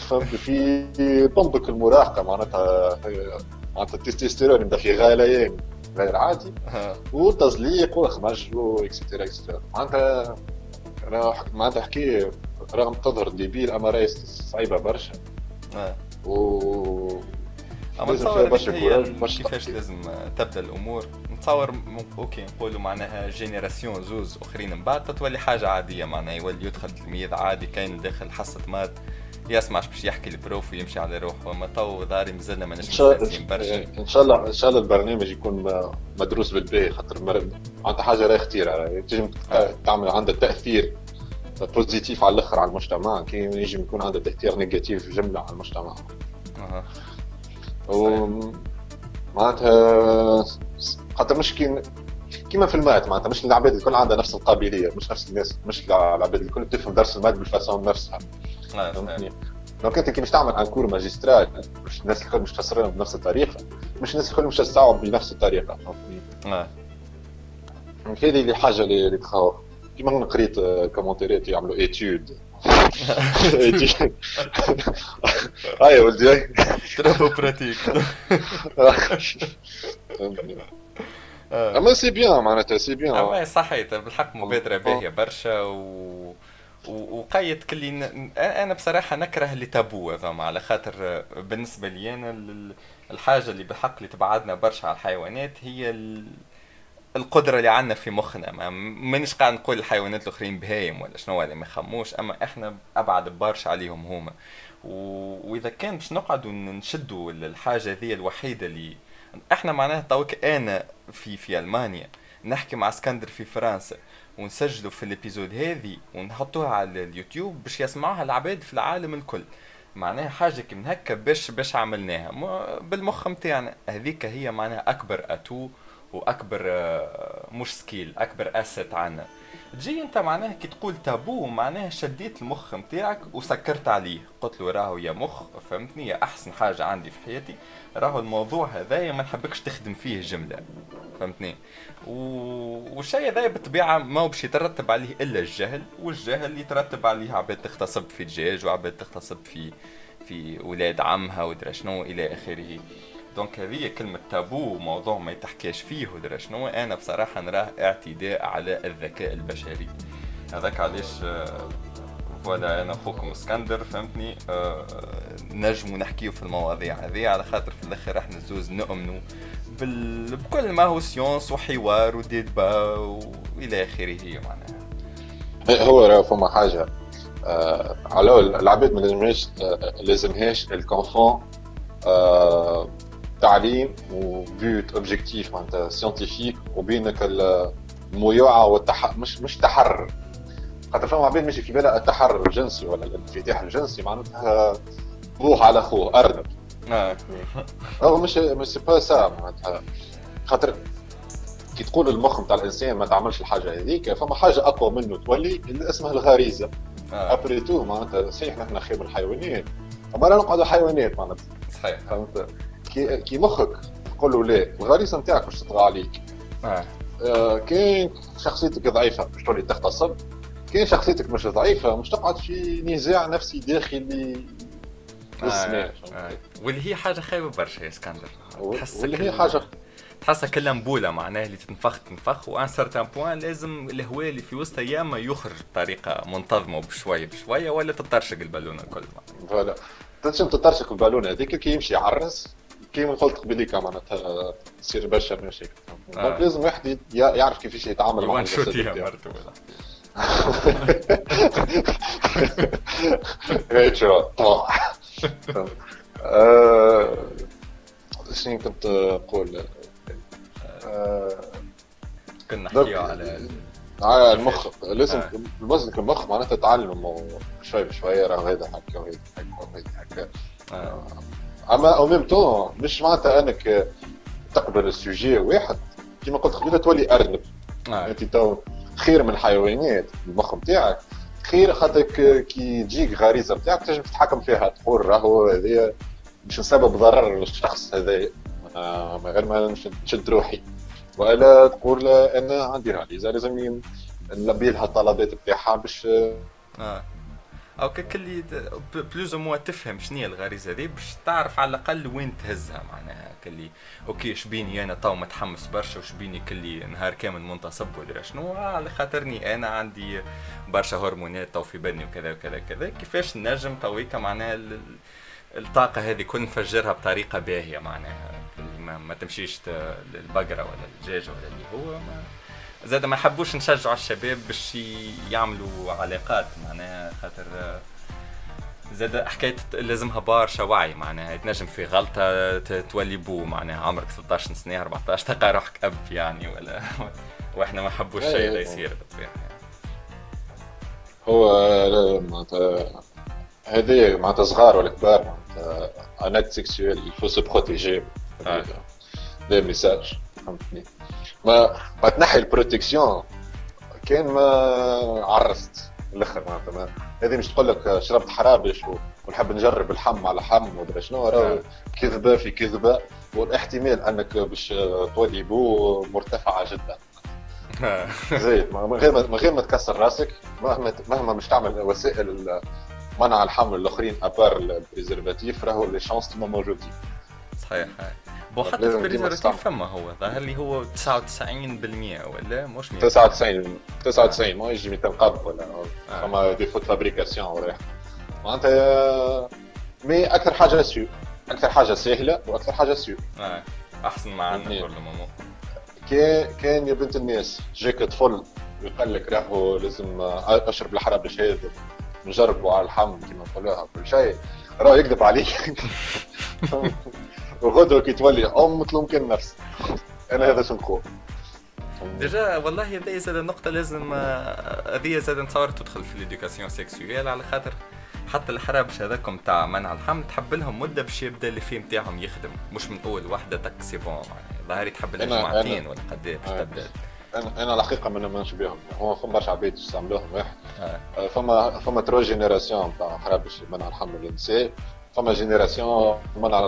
فهمت. في طنبك المراهقة معناتها معناتها ال testostérone يبدأ في غليان غير عادي وتزليق وخمج و et cetera et cetera معناتها معناتها حكايه رغم تظهر débile أما راهي صعيبة برشا. آه. و أما نتصور كيفاش لازم تبدأ الأمور. نتصور okay نقولوا معناها génération زوز أخرين من بعد تتولي حاجة عادية معناها يولي يدخل تلميذ عادي كاين داخل حصة maths يسمع باش يحكي ال prof ويمشي على روحه. أما تو دأري مازلنا ما نجمش برشا. إن شاء الله إن شاء الله البرنامج يكون مدروس بالباهي خاطر معناتها حاجة راهي خطيره تنجم تعمل عندها تأثير positif على الآخر على المجتمع. كي ينجم يكون عندها تأثير négatif جمله على المجتمع. و معناتها خاطر مش كي كيما في ال maths معناتها مش العباد الكل عندها نفس القابلية مش نفس الناس مش العباد الكل تفهم درس ال maths بال façon نفسها. فهمتني؟ دونك أنت كي مش تعمل عن كور ماجسترال؟ مش الناس الكل مش تفسرها بنفس الطريقة. مش الناس الكل مش تستوعب بنفس الطريقة فهمتني؟ هذه اللي الحاجة اللي تخوف. كيما قريت كومنتيرات يعملوا ايتود هاي ولدي ترابو براتيك اما سي بيان معناتها سي بيان اما صحيت بالحق مبادره باهيه برشا و وقيد كلي ن... أنا بصراحه نكره اللي تابو هذا على خاطر بالنسبة لي أنا الحاجة اللي بحق اللي تبعدنا برشا على الحيوانات هي ال... القدرة اللي عندنا في مخنا. ما مانيش قاعد نقول الحيوانات الأخرين بهايم ولا شنو اللي ما يخموش. أما إحنا أبعد برشا عليهم هما. وإذا كان باش نقعدوا نشدوا الحاجة ذي الوحيدة اللي إحنا معناها توك أنا في في ألمانيا. نحكي مع إسكندر في فرنسا. ونسجلوا في ال épisode هذه ونحطوها على اليوتيوب باش يسمعوها العباد في العالم الكل. معناها حاجة كي من هكا باش باش عملناها. بالمخ نتاعنا هذيك هي معناها أكبر atout وأكبر آه، مش skill أكبر asset عنا. تجي أنت معناها كي تقول تابو معناها شديت المخ نتاعك وسكرت عليه. قلت له راهو يا مخ فهمتني؟ يا أحسن حاجة عندي في حياتي. راهو الموضوع هذايا ما نحبكش تخدم فيه جملة. فهمتني؟ و... والشيء هذا بالطبيعة ما باش يترتب عليه إلا الجهل والجهل يترتب عليه عباد تغتصب في دجاج وعباد تغتصب في في ولاد عمها ودرا شنو إلى آخره. donc هذه كلمة تابو موضوع ما يتحكاش فيه ودرا شنو. أنا بصراحة نراه اعتداء على الذكاء البشري. هذاك علاش voilà أنا أخوكم اسكندر فهمتني؟ آه نجموا نحكيو في المواضيع هذه. على خاطر في الآخر إحنا زوز نؤمنوا بال... بكل ما هو science وحوار وديدبا وإلى آخره معناها. هو راه فما حاجة. آه على العباد ما لازمهاش آه لازمهاش الconfiance. آه تعليم وبيوت objectif معناتها scientifique وبينك الميوعة والتح مش مش تحرر. خاطر فما عباد ماشي في بالها التحرر الجنسي ولا الانفتاح الجنسي معناتها بوح على اخوه أرنب. آه. هو مش مش با سا معناتها. خاطر كي تقول المخ نتاع الإنسان ما تعملش الحاجة هذيك فما حاجة أقوى منه تولي اللي اسمها الغريزه ابري تو معناتها صحيح نحن خير من الحيوانات. أما نقعدوا حيوانات معناتها. صحيح. فهمت؟ كي كي مخك. تقول له لا الغريزة نتاعك باش تطغى عليك. آه. آه كاين شخصيتك ضعيفة باش تولي تغتصب كاين شخصيتك مش ضعيفة مش تقعد في نزاع نفسي داخلي. آه. آه. واللي هي حاجة خايبة برشا يا اسكندر. واللي هي حاجة. تحسها كلها مبولة معناها اللي تنفخ تنفخ و à un certain point لازم الهواء اللي في وسطها يا اما يخرج بطريقة منتظمة بشويه بشوية ولا تطرشق البالونة الكل. voilà. تنجم تطرشق البالونه هذيك كي يمشي يعرس كيما قلت قبليك معناتها تصير برشا مشاكل. آه. لازم واحد يعرف كيفاش يتعامل مع الجسد. مرته هيك شو شنو كنت أقول كنا نحكيو على على المخ. لازم آه. المزك المخ معناتها تعلم شوي بشوي راه هذا حكى وهذا حكى وهذا حكى أما au même temps مش معناتها أنك تقبل ال sujet واحد. كيما قلت قبيلة تولي ارنب آه. أنت تو خير من الحيوانات المخ نتاعك خير خاطر كي تجيك غريزة نتاعك تنجم تتحكم فيها تقول راهو هذايا مش نسبب ضرر للشخص هذا آه غير ما نشد روحي. وألا تقول أنا عندي غريزة لازم نلبي لها الطلبات نتاعها باش آه. أو كل بلوز موا تفهم شنو هي الغريزة دي باش تعرف على الأقل وين تهزها معناها. كلي أوكي شبيني أنا تو متحمس برشا وشبيني كلي نهار كامل منتصب ودرا شنو؟ على خاطرني أنا عندي برشا هرمونات تو في بدني وكذا وكذا كذا كيفاش نجم تويكا معناها الطاقة هذه كل نفجرها بطريقة باهية معناها. ما, ما تمشيش للبقره ولا الدجاج ولا اللي هو ما زاد ما حبوش نشجعوا الشباب باش يعملوا علاقات معناها خاطر زاد حكاية لازمها برشا وعي معناها تنجم في غلطة تولي père معناها عمرك 13 سنة 14 تلقى روحك أب يعني ولا وإحنا ما حبوش الشيء هذا يصير بالطبيعة. هو معناتها هذه معناتها صغار ولا كبار معناتها un acte sexuel il faut se protéger de message فهمتني ما ما تنحي ال protection. كان ما عرست الأخر معناتها هذه مش تقول لك شربت حرابش ونحب نجرب الحم على حم ومدري شنو راهو كذبة في كذبة. والاحتمال أنك باش تولي بو مرتفعة جدا. زيد من غير من غير ما تكسر راسك مهما مهما مش تعمل وسائل منع الحمل الأخرين à part ال préservatif راهو les chances موجودين صحيح. bon حتى ال préservatif فما هو. ظاهر لي هو 99% ولا مش 99 99 ما يجي 200 قب ولا آه. فما défaut fabrication ولا معناتها mais أكثر حاجة sûre أكثر حاجة سهلة وأكثر حاجة sûre آه. أحسن ما عندنا كل كان كان يا بنت الناس جاك طفل ويقول لك راهو لازم أشرب الحرب باش هذا نجربوا على الحم كما نقولوها كل شيء. راه يكذب عليك. وغدوه كي تولي ام تلوم نفس. أنا هذا شو نقول؟ déjà والله هذه زاد النقطة لازم هذه زاد نتصور تدخل في l'éducation sexuelle على خاطر حتى الحرابش هذاكم تاع منع الحمل تحب لهم مدة باش يبدأ اللي فيه نتاعهم يخدم مش من أول وحده tac c'est bon ظاهري تحب لها جمعتين ولا قد إيه باش تبدأ. أنا أنا الحقيقة ما نؤمنش بهم. هو فما برشا عباد يستعملوهم واحد. آه. فما فما trois générations تاع حرابش منع الحمل للنساء فما génération منع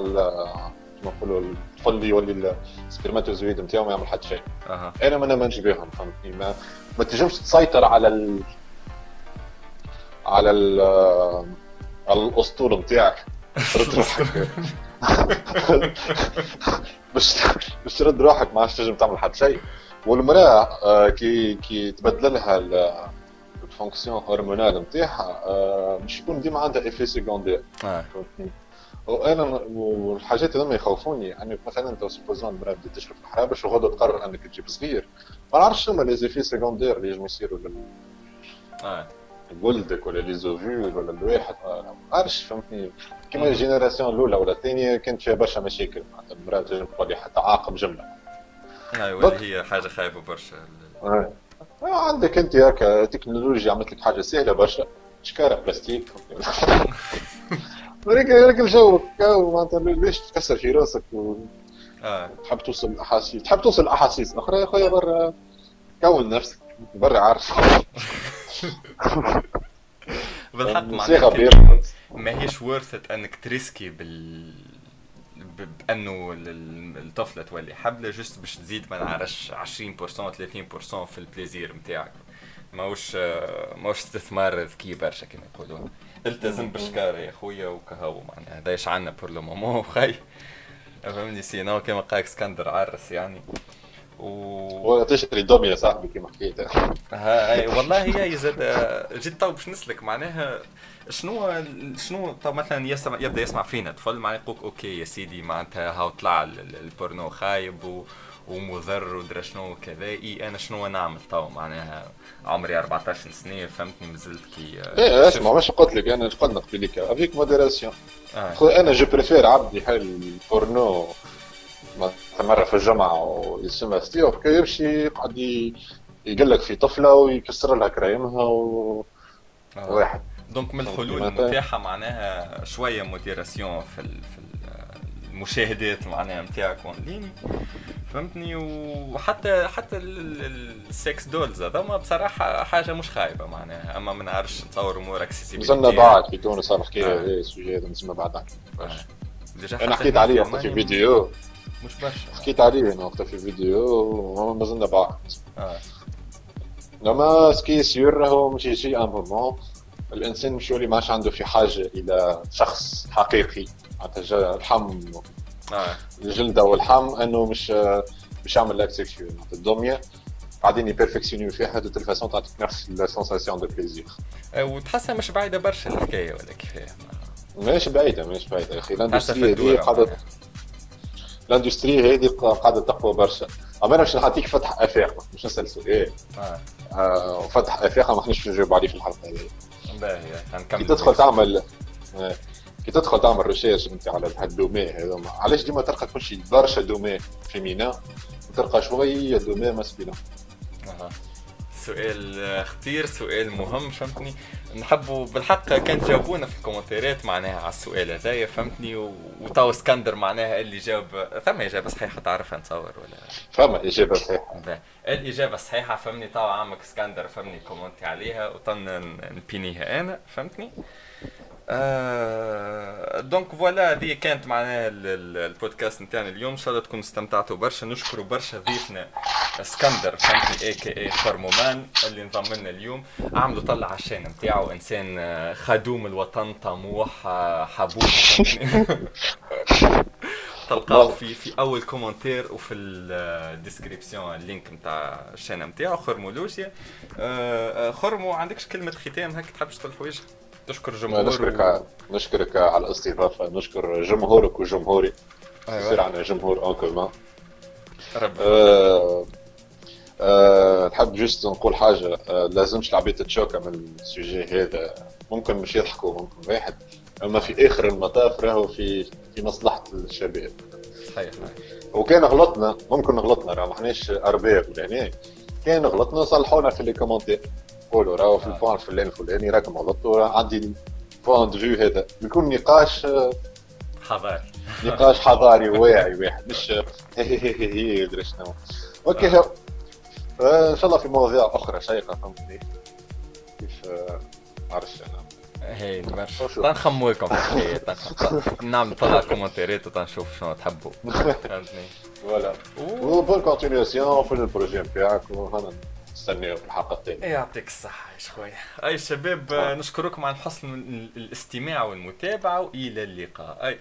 كما نقولوا الطفل يولي ال spermatozoïde نتاعو ما يعمل حتى شيء. أه. أنا ما نؤمنش بهم فهمتني؟ ما ما تنجمش تسيطر على ال... على ال... على الأسطول نتاعك. ترد روحك. باش باش ترد روحك ما عادش تنجم تعمل حتى شيء. والمرأة آه، كي كي تبدل لها ال fonction hormonale نتاعها آه، مش يكون ديما عندها effets secondaires وأنا والحاجات هذوما يخوفوني يعني مثلا أنت supposons المراه بدات تشرب الحرابش وغدا تقرر أنك تجيب صغير. ما نعرفش شنو les effets secondaires اللي يجموا يصيروا لل آه. ولدك ولا les ovules ولا الواحد. ما نعرفش فهمتني؟ كيما ال génération الأولى ولا الثانية كانت فيها برشا مشاكل. معناتها المراه تنجم تولي حتى عاقب جملة. أيوه هي حاجة خايبة برشا. آه. عندك أنت هكا تكنولوجيا عملت لك حاجة سهلة برشا. شكارة بلاستيك. ولكن ولكن الجو. معناتها ليش تكسر في راسك و... آه. تحب توصل الاحاسيس تحب توصل الاحاسيس أخرى يا خويا برا. كون نفسك. برا عارف. بالحق معناتها ما هيش ورثت إنك تريسكي بال بأنه الطفلة تولي. حبلة juste باش تزيد ما نعرفش 20% 30% في ال plaisir نتاعك ماهوش ماهوش استثمار ذكي برشا كما يقولون التزم بالشكاره يا خويا وكهو معناها هذا إيش عندنا pour le moment خي فهمني sinon؟ كما قالك إسكندر عرس يعني. و تشتري دومي يا صاحبي كما حكيت. ها والله هي زاد جيت تو باش نسلك معناها شنو شنو طب مثلا يسمع يبدأ يسمع فينا طفل معناها يقول OK يا سيدي معناتها هاو طلع البورنو خايب و ومضر ودرا شنو وكذا. إي أنا شنو نعمل؟ تو معناها عمري 14 سنة فهمتني مازلت كي إيه اسمع مش قلت لك أنا قلنا قبيليك افيك موديراسيون آه. أنا je préfère عبد يحل البورنو مرة في الجامعة ويسمى ستيو يمشي يقعد يقلك في طفلة ويكسر لها كرايمها و... آه. واحد. donc من الحلول المتاحة معناها شوية modération في, في المشاهدات معناها نتاعك اونلاين فهمتني؟ وحتى حتى ال sex dolls هذوما بصراحة حاجة مش خايبة معناها. أما ما نعرفش نتصور أمور accessibilité نزلنا بعد في تونس صار حكايه آه. ال sujet هذا نسمع بعد آه. أنا حكيت عليه وقت في فيديو. مش برشا. حكيت عليه أنا وقت في فيديو. وما زلنا بعد. لما سكي سيور راهو مش يجي un moment الإنسان مش يولي ما عنده في حاجة إلى شخص حقيقي. معناتها اللحم. آه. الجلدة واللحم إنه مش مش يعمل l'acte sexuel الدميه قاعدين يبرفكسيونيو فيها. de façon تعطيك نفس ال sensation de plaisir وتحسها مش بعيدة برشا الحكاية ولا كيفاه مش بعيدة مش بعيدة يا أخي. ال industrie هذه قاعدة ال industrie هذه قاعدة تقوى برشا. أما أنا باش نعطيك فتح أفاق مش نسأل سؤال. آه. آه فتح أفاق ما احناش نجاوب عليه في الحلقة هذه. باهي كي تدخل تعمل آه. كي تدخل تعمل recherche أنت على هال domaines هذوما علاش ديما تلقى كل شيء برشا domaine féminin وتلقى شوية domaine masculin سؤال خطير سؤال مهم فهمتني؟ نحبوا بالحق كان تجاوبونا في الكومنتات معناها على السؤال هذايا فهمتني؟ وتو اسكندر معناها اللي جاوب ثم إجابة صحيحة تعرفها نتصور ولا؟ فما إجابة صحيحة. الاجابه الصحيحه فهمني تو عمك اسكندر فهمني كومنتي عليها وتو نبينيها أنا فهمتني؟ آه donc voilà هذه كانت معناها البودكاست نتاعنا اليوم. إن شاء الله تكونوا استمتعتوا برشا. نشكروا برشا ضيفنا اسكندر فهمتني et qui est vraiment اللي انضم لنا اليوم. اعملوا طلة على ال chaîne نتاعو إنسان آه، خدوم الوطن طموح آه، حبوب. تلقاو في في أول commentaire وفي ال description ال link نتاع ال chaîne نتاعو. خرمولوجيا آه خرمو عندكش كلمة ختام؟ هيك تحبش تقول حوايج؟ نشكر جمهور نشكرك و... نشكرك على الاستضافة. نشكر جمهورك وجمهوري. أيوة. يصير عندنا جمهور en commun ربي آه، آه، تحب juste نقول حاجة. آه، لازمش العباد تتشوكا من ال sujet هذا. ممكن مش يضحكوا ممكن واحد. أما في آخر المطاف راهو في في مصلحة الشباب. صحيح. وكان غلطنا. ممكن غلطنا راه ما احناش أرباب يعني كان غلطنا صلحونا في les commentaires قولوا راهو في. ال point الفلاني الفلاني راكم غلطتوا عندي point de vue هذا. يكون نقاش حضاري. نقاش حضاري واعي واحد مش هي هي هي أدري شنو. OK آه. آه، إن شاء الله في مواضيع أخرى شيقة فهمتني كيف آه، عرفت أنا هي برشا شوف. تنخمو لكم نعمل طلع كومنتيرات وتنشوف شنو تحبوا. فهمتني؟ voilà و bonne continuation في ال projet نتاعك وهنا نستناو في الحلقة الثانية. يعطيك الصحة يا شوية أي شباب. نشكركم على حسن ال- الاستماع والمتابعة وإلى اللقاء. أي.